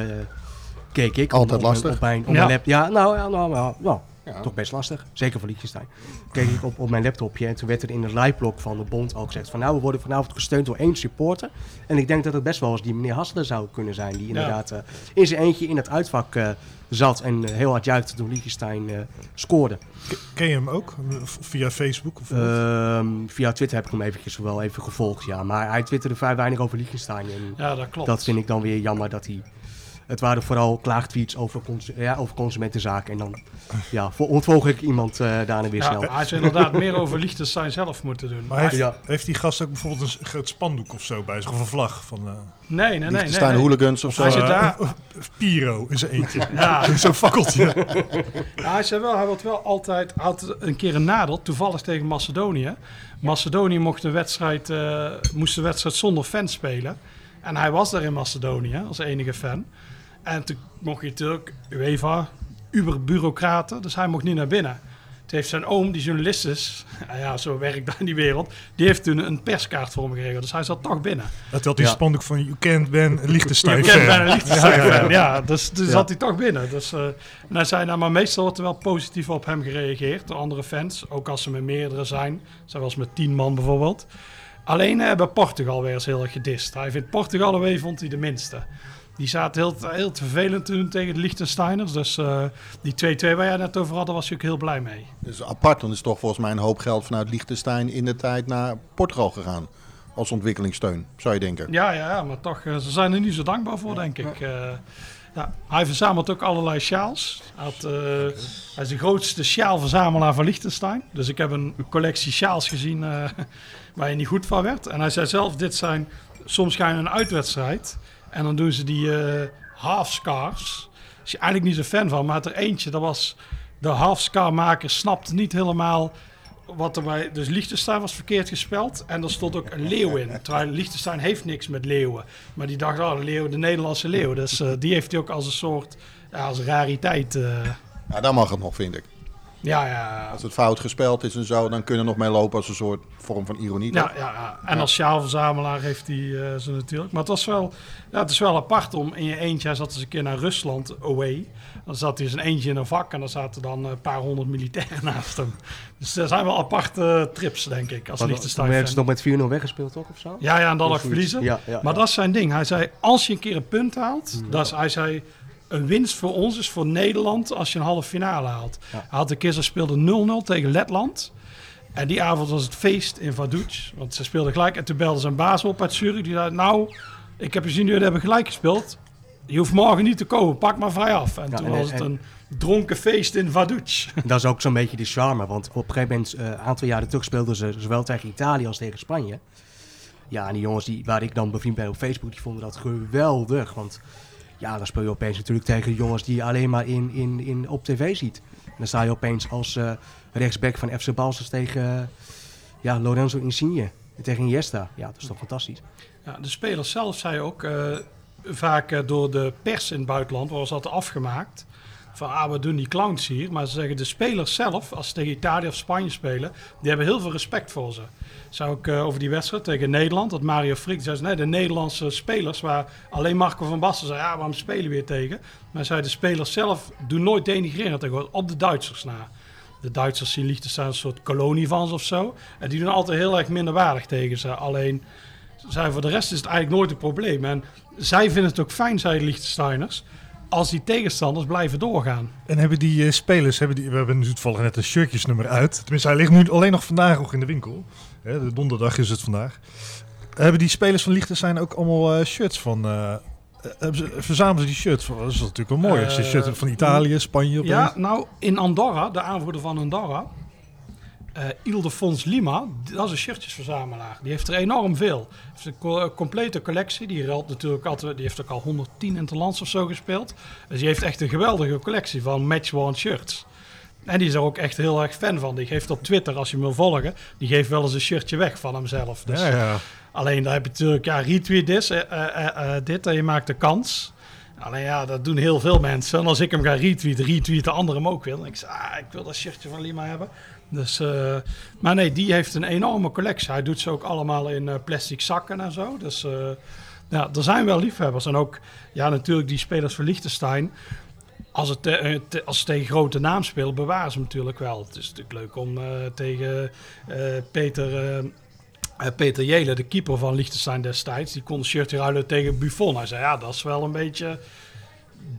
Speaker 2: keek ik.
Speaker 3: Altijd
Speaker 2: op, mijn-
Speaker 3: lastig.
Speaker 2: Op mijn, op
Speaker 4: Ja.
Speaker 2: mijn lap, ja, nou, ja, nou, nou, nou,
Speaker 3: Ja.
Speaker 2: toch best lastig. Zeker voor Liechtenstein. Keek ik op, op mijn laptopje en toen werd er in het liveblog van de bond ook gezegd van nou, we worden vanavond gesteund door één supporter. En ik denk dat het best wel eens die meneer Hassler zou kunnen zijn, die inderdaad eh, in zijn eentje in het uitvak eh, zat en eh, heel hard juichte toen Liechtenstein eh, scoorde.
Speaker 1: Ken je hem ook? Via Facebook? Of
Speaker 2: Ehm, via Twitter heb ik hem eventjes wel even gevolgd, ja. Maar hij twitterde vrij weinig over Liechtenstein. En
Speaker 4: Ja, dat klopt.
Speaker 2: dat vind ik dan weer jammer dat hij... Het waren vooral klaagtweets over, cons ja, over consumentenzaken. En dan ja, vo- ontvolg ik iemand eh daarna weer
Speaker 4: Ja,
Speaker 2: snel.
Speaker 4: hij zou inderdaad meer over Liechtenstein zelf moeten doen.
Speaker 1: maar heeft,
Speaker 2: Ja.
Speaker 1: heeft die gast ook bijvoorbeeld een groot spandoek of zo bij zich? Of een vlag van... eh
Speaker 4: nee, nee, nee. nee,
Speaker 3: Liechtenstein
Speaker 4: nee.
Speaker 3: hooligans of zo.
Speaker 4: Hij zit
Speaker 1: eh,
Speaker 4: daar-
Speaker 1: Piro in zijn eentje.
Speaker 4: Ja,
Speaker 1: Zo'n fakkeltje.
Speaker 4: Ja, hij zei wel, hij wordt wel altijd, had een keer een nadeel, toevallig tegen Macedonië. Macedonië mocht de wedstrijd, eh, moest de wedstrijd zonder fans spelen. En hij was daar in Macedonië als enige fan. En toen mocht hij natuurlijk, UEFA, uber-bureaucraten, dus hij mocht niet naar binnen. Toen heeft zijn oom, die journalist is, nou ja, zo werkt dat in die wereld, die heeft toen een perskaart voor hem geregeld. Dus hij zat toch binnen.
Speaker 1: Dat had die
Speaker 2: Ja.
Speaker 1: spandoek van You Can't Ben Liechtenstein
Speaker 4: Je kent
Speaker 1: fan.
Speaker 4: bijna Liechtenstein
Speaker 1: Ja, ja, ja.
Speaker 4: fan, ja. Dus, dus
Speaker 2: Ja.
Speaker 4: zat hij toch binnen. Dus, eh, en hij zei, nou, maar meestal wordt er wel positief op hem gereageerd door andere fans. Ook als ze met meerdere zijn. Zij was met tien man bijvoorbeeld. Alleen eh, bij Portugal weer eens heel erg gedist. Hij vindt Portugal away vond hij de minste. Die zaten heel, heel te vervelend te doen tegen de Liechtensteiners. Dus eh, die 2-2 waar jij net over had, daar was hij ook heel blij mee.
Speaker 3: Dus apart, dan is toch volgens mij een hoop geld vanuit Liechtenstein in de tijd naar Portugal gegaan. Als ontwikkelingssteun, zou je denken.
Speaker 4: Ja, ja, ja, maar toch, eh, ze zijn er niet zo dankbaar voor, denk ik. Eh, ja, hij verzamelt ook allerlei sjaals. Hij, had, eh, hij is de grootste sjaalverzamelaar van Liechtenstein. Dus ik heb een collectie sjaals gezien eh, waar je niet goed van werd. En hij zei zelf, dit zijn, soms ga je een uitwedstrijd en dan doen ze die eh half scars. Daar is je eigenlijk niet zo fan van, maar er eentje, dat was de half scar maker snapte niet helemaal wat er bij... Dus Liechtenstein was verkeerd gespeld. En er stond ook een leeuw in. Terwijl Liechtenstein heeft niks met leeuwen. Maar die dacht, oh, de leeuw, de Nederlandse leeuw. Dus eh, die heeft hij ook als een soort... Als rariteit. eh.
Speaker 3: Ja, dan mag het nog, vind ik.
Speaker 4: Ja, ja,
Speaker 3: Als het fout gespeld is en zo, dan kunnen we nog mee lopen als een soort vorm van ironie.
Speaker 4: ja,
Speaker 3: toch?
Speaker 4: ja, ja. En als sjaalverzamelaar heeft hij eh, ze natuurlijk. Maar het, was wel, ja, het is wel apart om in je eentje... Hij zat eens een keer naar Rusland, away. Dan zat hij eens een eentje in een vak... en dan zaten dan een paar honderd militairen naast hem. Dus er zijn wel aparte trips, denk ik, als Liechtenstein
Speaker 2: werden ze nog met 4-0 weggespeeld, toch? Of zo?
Speaker 4: Ja, ja, en dan nog verliezen.
Speaker 2: Ja, ja,
Speaker 4: maar
Speaker 2: ja.
Speaker 4: dat is zijn ding. Hij zei, als je een keer een punt haalt, dat is, hij zei, een winst voor ons is voor Nederland als je een halve finale haalt.
Speaker 2: Ja.
Speaker 4: Had een keer, ze speelden 0-0 tegen Letland. En die avond was het feest in Vaduz, want ze speelden gelijk. En toen belde zijn baas op uit Zurich, die zei, nou, ik heb gezien, jullie hebben gelijk gespeeld. Je hoeft morgen niet te komen, pak maar vrij af. En
Speaker 2: Ja,
Speaker 4: toen
Speaker 2: en-
Speaker 4: was het
Speaker 2: en-
Speaker 4: een dronken feest in Vaduz.
Speaker 2: Dat is ook zo'n beetje de charme. Want op een gegeven moment, eh, een aantal jaren terug, speelden ze zowel tegen Italië als tegen Spanje. Ja, en die jongens die, waar ik dan bevriend ben op Facebook, die vonden dat geweldig. Want ja, dan speel je opeens natuurlijk tegen jongens die je alleen maar in, in, in, op tv ziet. En dan sta je opeens als uh, rechtsback van FC Balsers tegen ja, Lorenzo Insigne. Tegen Iniesta. Ja, dat is toch fantastisch.
Speaker 4: Ja, de spelers zelf zei ook, uh, vaak door de pers in het buitenland, was dat afgemaakt van ah, we doen die clowns hier. Maar ze zeggen de spelers zelf, als ze tegen Italië of Spanje spelen, die hebben heel veel respect voor ze. Zou ik uh, over die wedstrijd tegen Nederland, dat Mario zei, nee, de Nederlandse spelers, waar alleen Marco van Basten zei, ja, waarom spelen we weer tegen? Maar zei de spelers zelf doen nooit denigreren tegen op de Duitsers na. De Duitsers zien Liechtenstein een soort kolonie van ze of zo. En die doen altijd heel erg minderwaardig tegen ze. Alleen, zij voor de rest is het eigenlijk nooit een probleem. En zij vinden het ook fijn, zei de Liechtensteiners als die tegenstanders blijven doorgaan.
Speaker 1: En hebben die uh, spelers, hebben die, we hebben nu toevallig net een shirtjesnummer uit. Tenminste, hij ligt nu alleen nog vandaag nog in de winkel. Hè, de donderdag is het vandaag. Hebben die spelers van Liechtenstein ook allemaal uh, shirts van... Uh, verzamelen ze die shirts? Dat is natuurlijk wel mooi. Als je shirt van Italië, Spanje...
Speaker 4: Ja, nou, in Andorra, de aanvoerder van Andorra... Uh, Ildefons Lima, dat is een shirtjesverzamelaar. Die heeft er enorm veel. heeft een co complete collectie. Die, natuurlijk altijd, die heeft ook al 110 interlands of zo gespeeld. Dus die heeft echt een geweldige collectie van match-worn shirts. En die is er ook echt heel erg fan van. Die geeft op Twitter, als je hem wil volgen, die geeft wel eens een shirtje weg van hemzelf. Dus,
Speaker 1: ja, ja.
Speaker 4: Alleen daar heb je natuurlijk, ja, retweet dit, uh, uh, dit en je maakt de kans. Alleen ja, dat doen heel veel mensen. En als ik hem ga retweeten, retweeten anderen hem ook weer. Dan denk ik, ah, ik wil dat shirtje van Lima hebben. Dus, maar nee, die heeft een enorme collectie. Hij doet ze ook allemaal in plastic zakken en zo. Dus ja, er zijn wel liefhebbers. En ook, ja, natuurlijk die spelers van Liechtenstein. Als, het te, te, als ze tegen grote naam spelen, bewaren ze hem natuurlijk wel. Het is natuurlijk leuk om tegen Peter... Peter Jelen, de keeper van Liechtenstein destijds, die kon een shirtje ruilen tegen Buffon. Hij zei, ja, dat is wel een beetje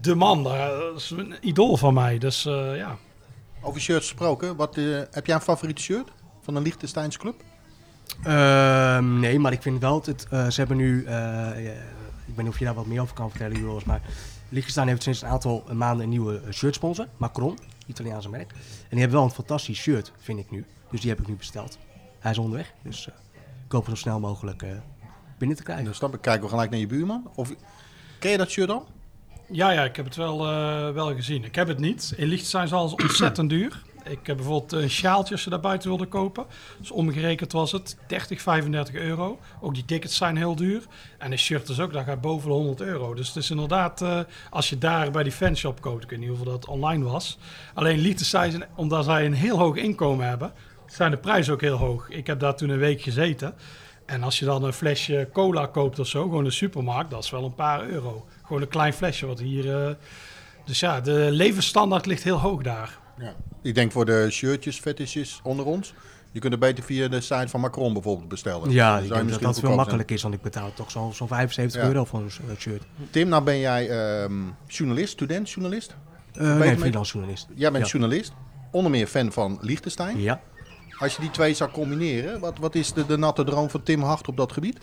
Speaker 4: de man. Dat is een idool van mij. Dus ja,
Speaker 3: over shirts gesproken, wat, uh, heb jij een favoriete shirt van een Liechtensteins club?
Speaker 2: Uh, nee, maar ik vind wel dat uh, ze hebben nu, uh, ik weet niet of je daar wat meer over kan vertellen, Joris, maar Liechtenstein heeft sinds een aantal maanden een nieuwe shirtsponsor, Macron, Italiaanse merk. En die hebben wel een fantastisch shirt, vind ik nu. Dus die heb ik nu besteld. Hij is onderweg, dus ik hoop zo snel mogelijk binnen te krijgen.
Speaker 3: Dan kijken we gelijk naar je buurman. Of, ken je dat shirt dan?
Speaker 4: Ja, ja, ik heb het wel, uh, wel gezien. Ik heb het niet. In Liechtenstein is alles ontzettend duur. Ik heb bijvoorbeeld een sjaaltje als je daar buiten wilde kopen. Dus omgerekend was het 30, 35 euro. Ook die tickets zijn heel duur. En een shirt is ook, daar gaat boven de 100 euro. Dus het is inderdaad, uh, als je daar bij die fanshop koopt, ik weet niet hoeveel dat online was. Alleen Liechtenstein, omdat zij een heel hoog inkomen hebben, zijn de prijzen ook heel hoog. Ik heb daar toen een week gezeten. En als je dan een flesje cola koopt of zo, gewoon de supermarkt, dat is wel een paar euro. Gewoon een klein flesje wat hier... Uh, dus ja, de levensstandaard ligt heel hoog daar.
Speaker 3: Ja. Ik denk voor de shirtjes, fetishes onder ons. Je kunt het beter via de site van Macron bijvoorbeeld bestellen.
Speaker 2: Ja, ik denk dat dat veel makkelijk is, want ik betaal toch zo'n zo 75 ja. euro voor een shirt.
Speaker 3: Tim, nou ben jij um, journalist, student, journalist?
Speaker 2: Uh, nee, freelance journalist.
Speaker 3: Jij bent ja. journalist, onder meer fan van Liechtenstein.
Speaker 2: Ja.
Speaker 3: Als je die twee zou combineren, wat, wat is de, de natte droom van Tim Hart op dat gebied?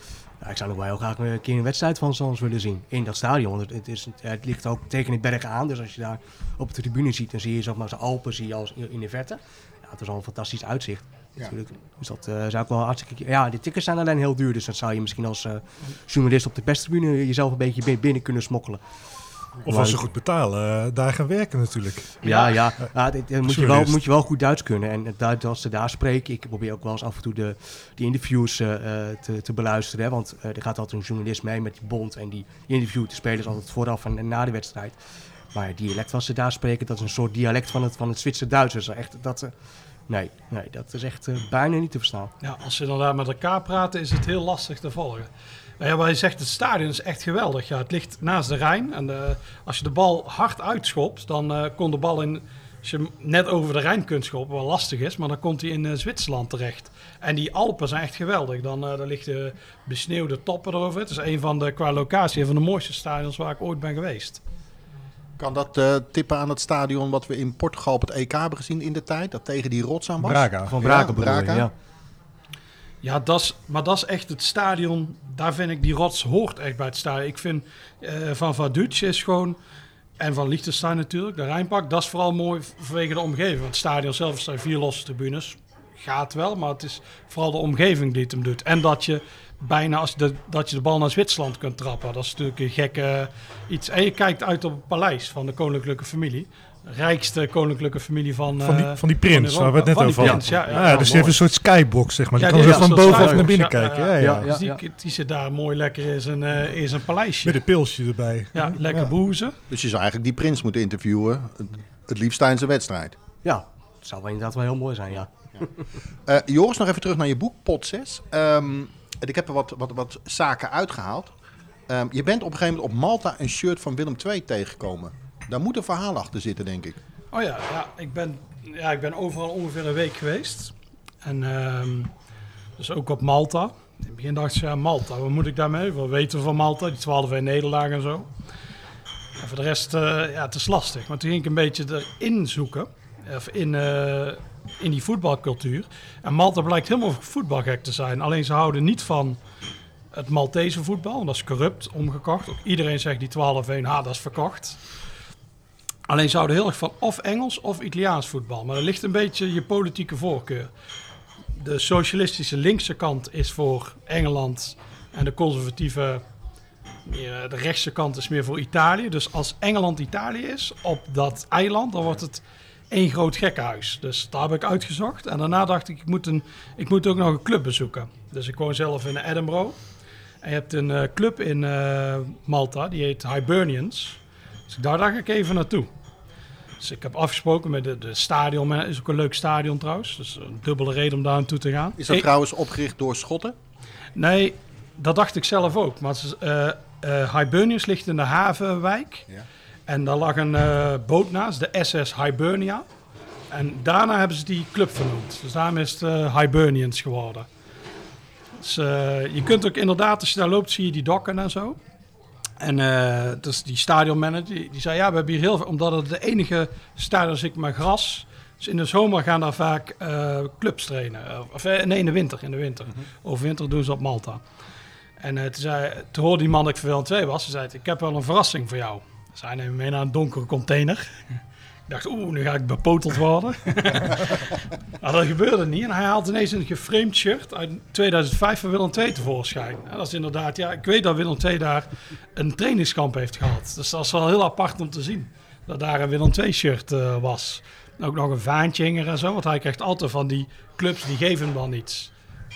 Speaker 2: Ik zou nog wel heel graag een keer een wedstrijd van ons willen zien in dat stadion. Het, is, het ligt ook tegen het berg aan, dus als je daar op de tribune ziet, dan zie je zeg maar, de Alpen zie je als in de verte. Ja, het is al een fantastisch uitzicht. Ja. Natuurlijk. Dus dat uh, zou ik wel hartstikke... Ja, de tickets zijn alleen heel duur, dus dan zou je misschien als uh, journalist op de perstribune jezelf een beetje binnen kunnen smokkelen.
Speaker 1: Of als ze goed betalen, uh, daar gaan werken natuurlijk.
Speaker 2: Ja, ja. ja dit, moet, je wel, moet je wel goed Duits kunnen. En Duits, als ze daar spreken, ik probeer ook wel eens af en toe de, die interviews uh, te, te beluisteren. Hè, want uh, er gaat altijd een journalist mee met die bond en die, interviewt de spelers altijd vooraf en, en na de wedstrijd. Maar het dialect wat ze daar spreken, dat is een soort dialect van het, van het Zwitser Duits. Dus echt, dat, nee, nee, dat is echt bijna niet te verstaan.
Speaker 4: Ja, als ze dan daar met elkaar praten, is het heel lastig te volgen. Nou ja, maar je zegt, het stadion is echt geweldig. Ja, het ligt naast de Rijn. En de, als je de bal hard uitschopt, dan uh, kon de bal in... Als je hem net over de Rijn kunt schoppen, wat lastig is, maar dan komt hij in uh, Zwitserland terecht. En die Alpen zijn echt geweldig. Dan uh, daar liggen besneeuwde toppen erover. Het is een van de, qua locatie, een van de mooiste stadions waar ik ooit ben geweest.
Speaker 3: Kan dat uh, tippen aan het stadion wat we in Portugal op het EK hebben gezien in de tijd? Dat tegen die rots aan was?
Speaker 1: Braga.
Speaker 2: Van Braga, ja,
Speaker 3: Braga.
Speaker 2: ja.
Speaker 4: Ja, dat maar dat is echt het stadion. Daar vind ik die rots hoort echt bij het stadion. Ik vind uh, van Vaduz is gewoon. En van Liechtenstein natuurlijk, de Rijnpak. Dat is vooral mooi vanwege de omgeving. Want het stadion zelf zijn vier losse tribunes. Gaat wel, maar het is vooral de omgeving die het hem doet. En dat je bijna als de, dat je de bal naar Zwitserland kunt trappen. Dat is natuurlijk een gekke iets. En je kijkt uit op het paleis van de koninklijke familie. Rijkste koninklijke familie van,
Speaker 1: Van die,
Speaker 4: eh,
Speaker 1: van die prins,
Speaker 4: van
Speaker 1: waar we het net
Speaker 4: Van
Speaker 1: over hadden.
Speaker 4: ja, ja.
Speaker 1: Ja, dus die heeft een soort skybox, zeg maar. Die
Speaker 4: Ja,
Speaker 1: kan zo van bovenaf naar binnen
Speaker 4: ja,
Speaker 1: kijken.
Speaker 4: ja,
Speaker 1: Ja, ja.
Speaker 2: ja.
Speaker 4: Dus die, die zit daar mooi lekker in zijn, eh, in zijn paleisje.
Speaker 1: Met een pilsje erbij.
Speaker 4: Ja, lekker
Speaker 1: Ja.
Speaker 4: boezen.
Speaker 3: Dus je zou eigenlijk die prins moeten interviewen. Het, liefst tijdens de wedstrijd.
Speaker 2: Ja, dat zou wel inderdaad wel heel mooi zijn, ja.
Speaker 3: Eh, Joris, nog even terug naar je boek, Pot 6. Ehm, ik heb er wat, wat, wat zaken uitgehaald. Ehm, je bent op een gegeven moment op Malta een shirt van Willem II tegengekomen. Daar moet een verhaal achter zitten, denk ik.
Speaker 4: Oh ja, ja, ik ben, ja, ik ben overal ongeveer een week geweest. En ehm, dus ook op Malta. In het begin dacht ik, ja, Malta, wat moet ik daarmee? Wat weten we van Malta? Die 12 1 nederlagen en zo. En voor de rest, eh, ja, het is lastig. Maar toen ging ik een beetje erin zoeken. Of in, eh, in die voetbalcultuur. En Malta blijkt helemaal voetbalgek te zijn. Alleen ze houden niet van het Maltese voetbal. Want dat is corrupt, omgekocht. Ook iedereen zegt die 12-1, ha, dat is verkocht. Alleen ze houden heel erg van of Engels of Italiaans voetbal. Maar er ligt een beetje je politieke voorkeur. De socialistische linkse kant is voor Engeland en de conservatieve, meer, de rechtse kant is meer voor Italië. Dus als Engeland Italië is op dat eiland, dan wordt het één groot gekkenhuis. Dus daar heb ik uitgezocht. En daarna dacht ik, ik moet, een, ik moet ook nog een club bezoeken. Dus ik woon zelf in Edinburgh. En je hebt een eh, club in eh, Malta, die heet Hibernians. Dus daar dacht ik even naartoe. Dus ik heb afgesproken met de, de stadion. Het is ook een leuk stadion trouwens. Dus een dubbele reden om daar naartoe te gaan.
Speaker 3: Is dat
Speaker 4: Ik-
Speaker 3: trouwens opgericht door Schotten?
Speaker 4: Nee, dat dacht ik zelf ook. Maar eh, Hibernians ligt in de havenwijk.
Speaker 3: Ja.
Speaker 4: En daar lag een eh, boot naast, de SS Hibernia. En daarna hebben ze die club vernoemd. Dus daarom is het eh, Hibernians geworden. Dus, eh, je kunt ook inderdaad, als je daar loopt, zie je die dokken en zo. En dus die stadionmanager, die, die zei, ja, we hebben hier heel veel... Omdat het de enige stadion is ik met gras. Dus in de zomer gaan daar vaak clubs trainen. Of, nee, in de winter. In de winter. Overwinter doen ze op Malta. En toen, zei, toen hoorde die man dat ik voor Willem II was. Ze zei, ik heb wel een verrassing voor jou. Dus hij neemt me mee naar een donkere container. Ik dacht, oeh, nu ga ik bepoteld worden. maar dat gebeurde niet. En hij haalt ineens een geframed shirt uit 2005 van Willem II tevoorschijn. En dat is inderdaad, ja, ik weet dat Willem II daar een trainingskamp heeft gehad. Dus dat is wel heel apart om te zien. Dat daar een Willem II shirt eh, was. En ook nog een vaantje hing er en zo. Want hij krijgt altijd van die clubs, die geven hem dan iets.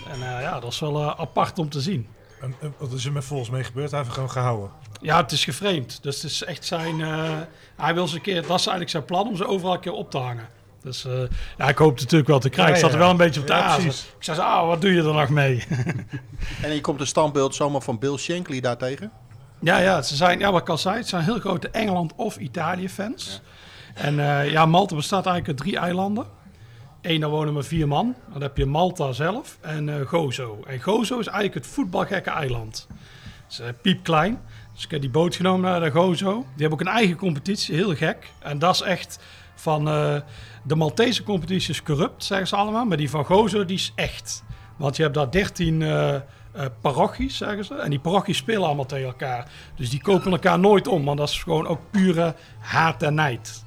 Speaker 4: En eh, ja, dat is wel eh, apart om te zien.
Speaker 1: En, en wat is er met volgens mee gebeurd? Hij heeft gewoon gehouden.
Speaker 4: Ja, het is geframed. Dus het is echt zijn. eh, hij wil ze een keer. Dat is eigenlijk zijn plan om ze overal een keer op te hangen. Dus eh, ja, ik hoop het natuurlijk wel te krijgen.
Speaker 1: Ja,
Speaker 4: Ik zat er wel een beetje op de
Speaker 1: Ja.
Speaker 4: Ik zei, zo, ah, wat doe je er nog mee?
Speaker 3: En je komt een standbeeld zomaar van Bill Shankly daartegen?
Speaker 4: ja, ja, ze zijn, ja, wat ik al zei, het zijn heel grote Engeland- of Italië-fans. En eh, ja, Malta bestaat eigenlijk uit drie eilanden. Eén, daar wonen maar vier man. Dan heb je Malta zelf en eh, Gozo. En Gozo is eigenlijk het voetbalgekke eiland. Het is piepklein. Dus ik heb die boot genomen naar de Gozo. Die hebben ook een eigen competitie, heel gek. En dat is echt van... eh, de Maltese competitie is corrupt, zeggen ze allemaal. Maar die van Gozo, die is echt. Want je hebt daar 13 eh, eh, parochies, zeggen ze. En die parochies spelen allemaal tegen elkaar. Dus die kopen elkaar nooit om. Want dat is gewoon ook pure haat en nijd.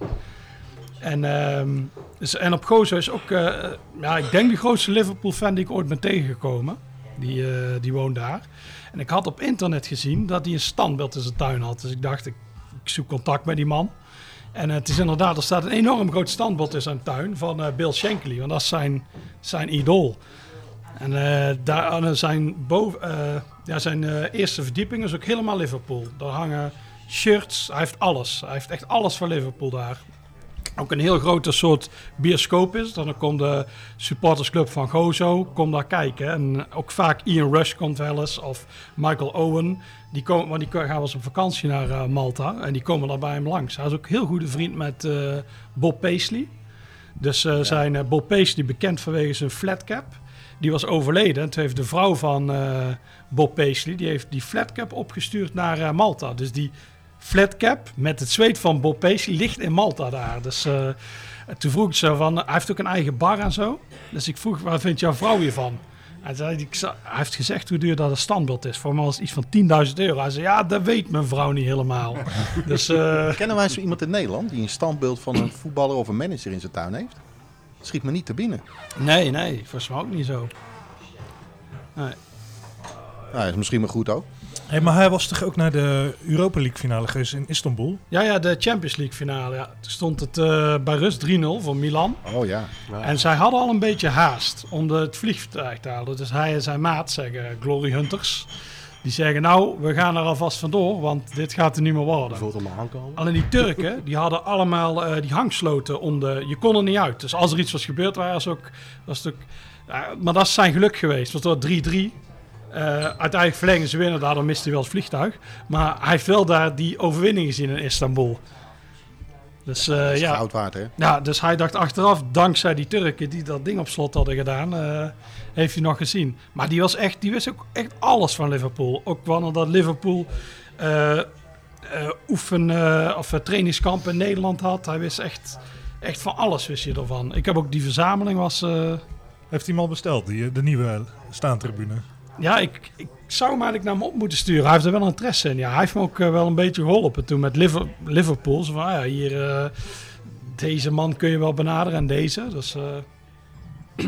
Speaker 4: En, ehm, dus, en op Gozo is ook, ja, ik denk de grootste Liverpool-fan die ik ooit ben tegengekomen. Die, die woont daar. Ik had op internet gezien dat hij een standbeeld in zijn tuin had. Dus ik dacht, ik, zoek contact met die man. En het is inderdaad, er staat een enorm groot standbeeld in zijn tuin van eh, Bill Shankly. Want dat is zijn, zijn idool. En aan zijn, boven, ja, zijn eerste verdieping is ook helemaal Liverpool. Daar hangen shirts, hij heeft alles. Hij heeft echt alles van Liverpool daar. Ook een heel grote soort bioscoop is. Dan komt de supportersclub van Gozo komt daar kijken. En ook vaak Ian Rush komt wel eens. Of Michael Owen. Die, komen, want die gaan wel eens op vakantie naar eh, Malta. En die komen daar bij hem langs. Hij is ook heel goede vriend met eh, Bob Paisley. Dus eh, zijn Bob Paisley bekend vanwege zijn flatcap. Die was overleden. En toen heeft de vrouw van Bob Paisley... die heeft die flatcap opgestuurd naar Malta. Dus die flatcap met het zweet van Bob Paisley ligt in Malta daar. Dus eh, toen vroeg ik ze van... Hij heeft ook een eigen bar en zo. Dus ik vroeg, waar vindt jouw vrouw hiervan? Hij, zei, ik hij heeft gezegd hoe duur dat een standbeeld is. Voor mij was het iets van 10.000 euro. Hij zei, ja, dat weet mijn vrouw niet helemaal. dus eh,
Speaker 3: Kennen wij zo iemand in Nederland die een standbeeld van een voetballer of een manager in zijn tuin heeft? Schiet me niet te binnen.
Speaker 4: nee, nee, volgens mij ook niet zo. Nee.
Speaker 3: Ja, is misschien maar goed ook.
Speaker 1: Hey, maar hij was toch ook naar de Europa League finale geweest in Istanbul?
Speaker 4: Ja, ja, de Champions League finale. Ja. Toen stond het eh, bij rust 3-0 voor Milan.
Speaker 3: Oh ja.
Speaker 4: En zij hadden al een beetje haast om de, het vliegtuig te halen. Dus hij en zijn maat zeggen, Glory Hunters, die zeggen nou, we gaan er alvast vandoor, want dit gaat er niet meer
Speaker 2: Je
Speaker 4: worden.
Speaker 2: voelt hem aankomen.
Speaker 4: Alleen die Turken, die hadden allemaal eh, die hangsloten om de... Je kon er niet uit. Dus als er iets was gebeurd, waren ze ook... Was het ook ja, maar dat is zijn geluk geweest. Het was door 3-3. Eh, uiteindelijk verlengen ze winnen, daardoor miste hij wel het vliegtuig. Maar hij heeft wel daar die overwinning gezien in Istanbul. Dus, eh,
Speaker 3: Dat is
Speaker 4: ja,
Speaker 3: goud waard, hè?
Speaker 4: ja, dus hij dacht achteraf, dankzij die Turken die dat ding op slot hadden gedaan, eh, heeft hij nog gezien. Maar die was echt, die wist ook echt alles van Liverpool. Ook wanneer dat Liverpool eh, eh, oefen eh, of trainingskamp in Nederland had. Hij wist echt, echt van alles wist je ervan. Ik heb ook die verzameling was. eh,
Speaker 1: Heeft hij hem al besteld, die, de nieuwe staantribune?
Speaker 4: Ja, ik, ik zou hem eigenlijk naar hem op moeten sturen. Hij heeft er wel interesse in. Ja, hij heeft me ook eh, wel een beetje geholpen toen met Liver- Liverpool. Zo van, ah ja, hier, eh, deze man kun je wel benaderen en deze. Dus eh,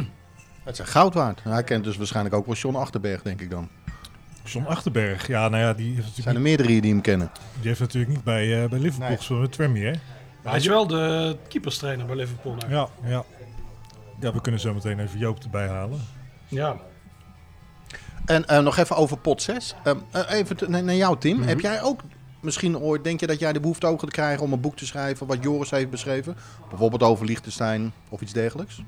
Speaker 3: Het is goud waard. Hij kent dus waarschijnlijk ook wel John Achterberg, denk ik dan.
Speaker 1: John Achterberg, ja, nou ja, die heeft
Speaker 3: Er
Speaker 1: natuurlijk,
Speaker 3: zijn er meerdere hier die hem kennen.
Speaker 1: die heeft natuurlijk niet bij, eh, bij Liverpool
Speaker 3: Nee.
Speaker 1: gespeeld met hè?
Speaker 4: hij is wel de keeperstrainer bij Liverpool nu.
Speaker 1: Ja, ja. Ja, we kunnen zo meteen even Joop erbij halen.
Speaker 4: Ja.
Speaker 3: En eh, nog even over pot 6. Ehm, eh, even naar jouw team.
Speaker 2: Mhm.
Speaker 3: Heb jij ook misschien ooit, denk je dat jij de behoefte ook gaat krijgen om een boek te schrijven wat Joris heeft beschreven? Bijvoorbeeld over Liechtenstein of iets dergelijks?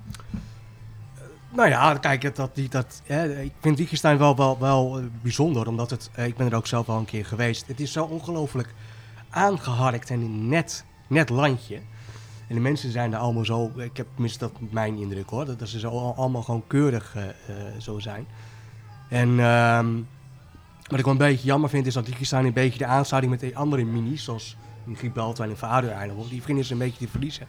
Speaker 2: Nou ja, kijk, dat, die- dat, hè, ik vind Liechtenstein wel, wel, wel eh, bijzonder, omdat het, eh, ik ben er ook zelf al een keer geweest. Het is zo ongelooflijk aangeharkt en een net, net landje. En de mensen zijn daar allemaal zo, ik heb tenminste dat mijn indruk hoor, dat, ze zo al- allemaal gewoon keurig eh, eh, zo zijn. En ehm, wat ik wel een beetje jammer vind is dat Liechtenstein een beetje de aansluiting met de andere minis, zoals in Gibraltar en in die beginnen ze een beetje te verliezen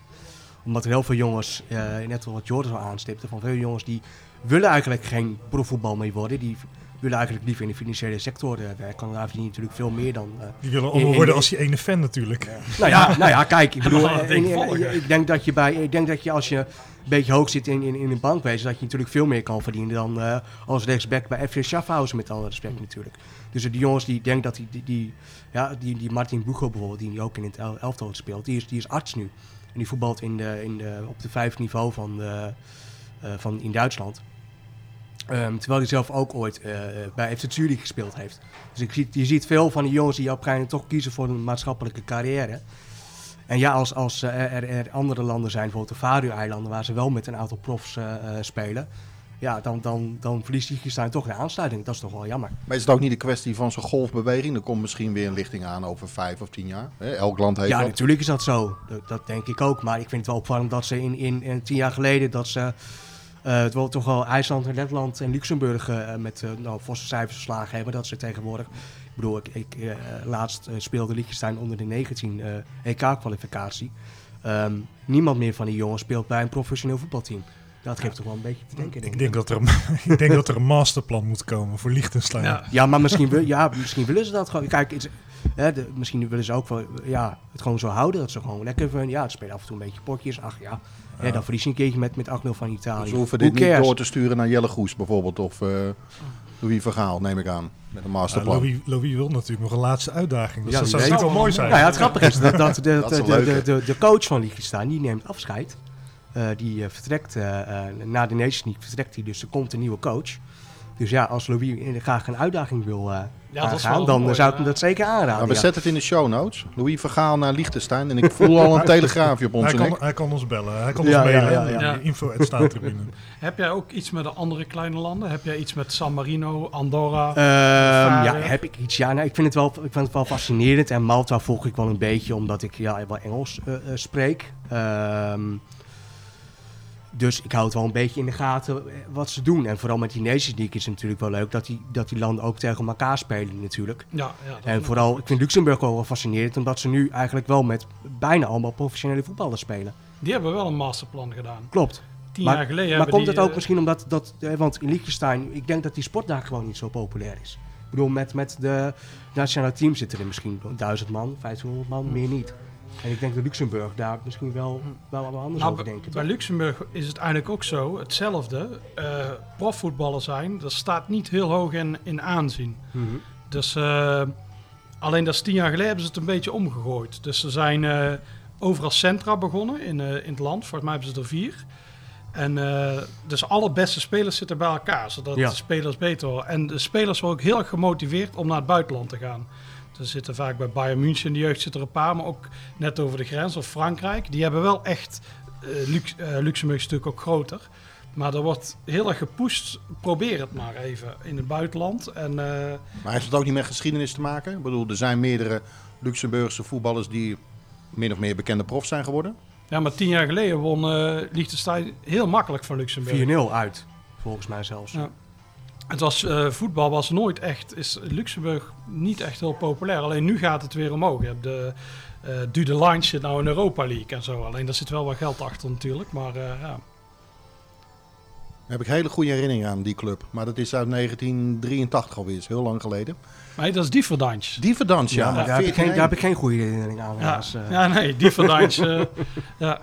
Speaker 2: omdat er heel veel jongens, eh, net wat Jordan al aanstipte, van veel jongens die willen eigenlijk geen profvoetbal mee worden. Die willen eigenlijk liever in de financiële sector eh, werken. Daar verdien je natuurlijk veel meer dan... eh,
Speaker 1: Die willen allemaal worden als die ene fan natuurlijk.
Speaker 2: nou ja, nou ja, kijk, ik bedoel, eh, ik denk dat je bij, ik denk dat je als je een beetje hoog zit in, in, in een bankwezen, dat je natuurlijk veel meer kan verdienen dan als rechtsback bij FC Schaffhausen, met alle respect natuurlijk. Dus die jongens die denken dat die, die, die, ja, die, die Martin Bucho bijvoorbeeld, die ook in het el- elftal speelt, die is, die is arts nu. En die voetbalt in de, in de, op de vijfde niveau van, de, van in Duitsland. Ehm, terwijl hij zelf ook ooit eh, bij FC Zurich gespeeld heeft. Dus ik zie, je ziet veel van die jongens die op een toch kiezen voor een maatschappelijke carrière. En ja, als, als eh, er, er andere landen zijn, bijvoorbeeld de Faroe-eilanden, waar ze wel met een aantal profs eh, spelen, ja, dan, dan, dan verliest Liechtenstein toch de aansluiting. Dat is toch wel jammer.
Speaker 3: Maar is het ook niet een kwestie van zo'n golfbeweging? Er komt misschien weer een lichting aan over vijf of tien jaar. Elk land heeft
Speaker 2: Ja,
Speaker 3: dat.
Speaker 2: natuurlijk is dat zo. Dat, dat denk ik ook. Maar ik vind het wel opvallend dat ze in, in, in tien jaar geleden dat ze eh, het wel toch wel IJsland, en Letland en Luxemburg eh, met eh nou, forse cijfers verslagen hebben. Dat ze tegenwoordig. Ik bedoel, ik, ik, eh, laatst speelde Liechtenstein onder de 19 eh, EK-kwalificatie. Ehm, niemand meer van die jongens speelt bij een professioneel voetbalteam. Dat geeft toch wel een beetje te denken.
Speaker 1: Ik denk dat er een, ik denk dat er een masterplan moet komen voor Liechtenstein.
Speaker 4: Ja.
Speaker 2: Ja, maar misschien, wil, ja, misschien willen ze dat gewoon. Kijk, het, hè, de, misschien willen ze ook wel ja, het gewoon zo houden. Dat ze gewoon lekker van, ja, het spelen af en toe een beetje potjes. Ach ja, hè, dan verlies je een keertje met, met 8-0 van Italië.
Speaker 3: Ze hoeven
Speaker 2: Who
Speaker 3: dit niet
Speaker 2: cares?
Speaker 3: door te sturen naar Jelle Goes bijvoorbeeld. Of eh Louis Vergaal, neem ik aan. Met een
Speaker 1: Ja,
Speaker 3: masterplan.
Speaker 1: Louis, Louis wil natuurlijk nog een laatste uitdaging. Dus
Speaker 2: Ja,
Speaker 1: dat zou wel mooi zijn.
Speaker 2: Nou ja, het grappige is dat, dat de, de,
Speaker 3: Dat is een
Speaker 2: de, de,
Speaker 3: leuke.
Speaker 2: de, de coach van Liechtenstein, die neemt afscheid. Eh, die eh, vertrekt, na de Nations League vertrekt hij, dus er komt een nieuwe coach. Dus ja, als Louis graag een uitdaging wil eh
Speaker 4: dat
Speaker 2: dan
Speaker 4: mooi,
Speaker 2: zou ik
Speaker 4: ja.
Speaker 2: hem dat zeker aanraden.
Speaker 3: Nou, we
Speaker 2: ja.
Speaker 3: zetten het in de show notes. Louis Vergaal naar Liechtenstein. En ik voel al een telegraafje op
Speaker 1: Hij
Speaker 3: onze
Speaker 1: kan,
Speaker 3: nek.
Speaker 1: hij kan ons bellen. Hij kan
Speaker 2: Ja,
Speaker 1: ons
Speaker 2: ja,
Speaker 1: mailen.
Speaker 2: ja,
Speaker 4: ja.
Speaker 1: Info.
Speaker 4: Heb jij ook iets met de andere kleine landen? Heb jij iets met San Marino, Andorra?
Speaker 2: Ehm, ja, heb ik iets? Ja, nou, ik, vind het wel, ik vind het wel fascinerend. En Malta volg ik wel een beetje, omdat ik ja, wel Engels eh, eh, spreek. Ehm, dus ik hou het wel een beetje in de gaten eh, wat ze doen. En vooral met die Nations League is het natuurlijk wel leuk dat die, dat die landen ook tegen elkaar spelen natuurlijk.
Speaker 4: ja, ja,
Speaker 2: En vooral, ik vind Luxemburg wel wel fascinerend, omdat ze nu eigenlijk wel met bijna allemaal professionele voetballers spelen.
Speaker 4: die hebben wel een masterplan gedaan.
Speaker 2: Klopt.
Speaker 4: Tien
Speaker 2: Maar,
Speaker 4: jaar geleden
Speaker 2: maar komt het ook
Speaker 4: eh,
Speaker 2: misschien omdat, dat, eh, want in Liechtenstein, ik denk dat die sport daar gewoon niet zo populair is. Ik bedoel, met, met de nationale team zitten er misschien 1000 man, 1500 man, meer niet. En ik denk dat Luxemburg daar misschien wel, wel wat anders
Speaker 4: Nou,
Speaker 2: over denken.
Speaker 4: bij
Speaker 2: toch?
Speaker 4: Luxemburg is het eigenlijk ook zo, hetzelfde. Eh profvoetballer zijn, dat staat niet heel hoog in, in aanzien.
Speaker 2: Mhm.
Speaker 4: Dus eh, alleen dat is tien jaar geleden hebben ze het een beetje omgegooid. Dus ze zijn eh, overal centra begonnen in, in het land. Volgens mij hebben ze er vier. En dus alle beste spelers zitten bij elkaar, zodat
Speaker 2: Ja.
Speaker 4: de spelers beter worden. En de spelers worden ook heel erg gemotiveerd om naar het buitenland te gaan. Er zitten vaak bij Bayern München in de jeugd zitten er een paar, maar ook net over de grens of Frankrijk. Die hebben wel echt, eh, Lux, eh, Luxemburg is natuurlijk ook groter. Maar er wordt heel erg gepusht, probeer het maar even in het buitenland. En eh,
Speaker 3: Maar heeft het ook niet met geschiedenis te maken? Ik bedoel, er zijn meerdere Luxemburgse voetballers die min of meer bekende prof zijn geworden.
Speaker 4: Ja, maar tien jaar geleden won eh Liechtenstein heel makkelijk van Luxemburg.
Speaker 2: 4-0 uit, volgens mij zelfs.
Speaker 4: Ja. Het was, eh, voetbal was nooit echt, is Luxemburg niet echt heel populair. Alleen nu gaat het weer omhoog. Je hebt de eh Dude Line zit nou in Europa League en zo. Alleen daar zit wel wat geld achter natuurlijk. Maar eh, ja.
Speaker 3: Daar heb ik hele goede herinneringen aan, die club. Maar dat is uit 1983 alweer, is heel lang geleden.
Speaker 4: Maar dat is Differdange.
Speaker 3: Die Verdans, ja.
Speaker 2: Ja, maar daar heb, ik geen, daar heb ik geen goede herinnering aan.
Speaker 4: Ja,
Speaker 2: eh.
Speaker 4: ja, nee, Differdange. eh ja,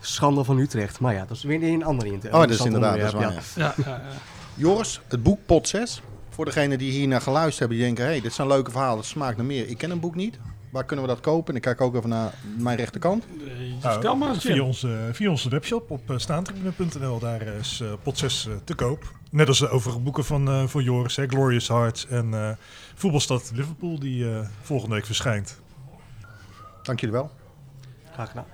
Speaker 2: Schande van Utrecht. Maar ja, dat is weer een ander inter.
Speaker 3: Oh, dat is inderdaad, dat is waar.
Speaker 2: onderwerp,
Speaker 3: ja.
Speaker 4: ja, ja, ja.
Speaker 3: Joris, het boek Pot 6. Voor degenen die hier naar geluisterd hebben, die denken... hé, hey, dit zijn leuke verhalen, het smaakt naar meer. Ik ken een boek niet. Waar kunnen we dat kopen? En ik kijk ook even naar mijn rechterkant.
Speaker 4: Eh,
Speaker 1: Nou,
Speaker 4: Vertel maar eens,
Speaker 1: via, onze, via onze webshop op uh, staantribune.nl. Daar is eh, pot 6 eh, te koop. Net als de overige boeken van, eh, van Joris. Hè, Glorious Hearts en eh, Voetbalstad Liverpool. Die eh, volgende week verschijnt.
Speaker 3: Dank jullie wel.
Speaker 2: Graag gedaan.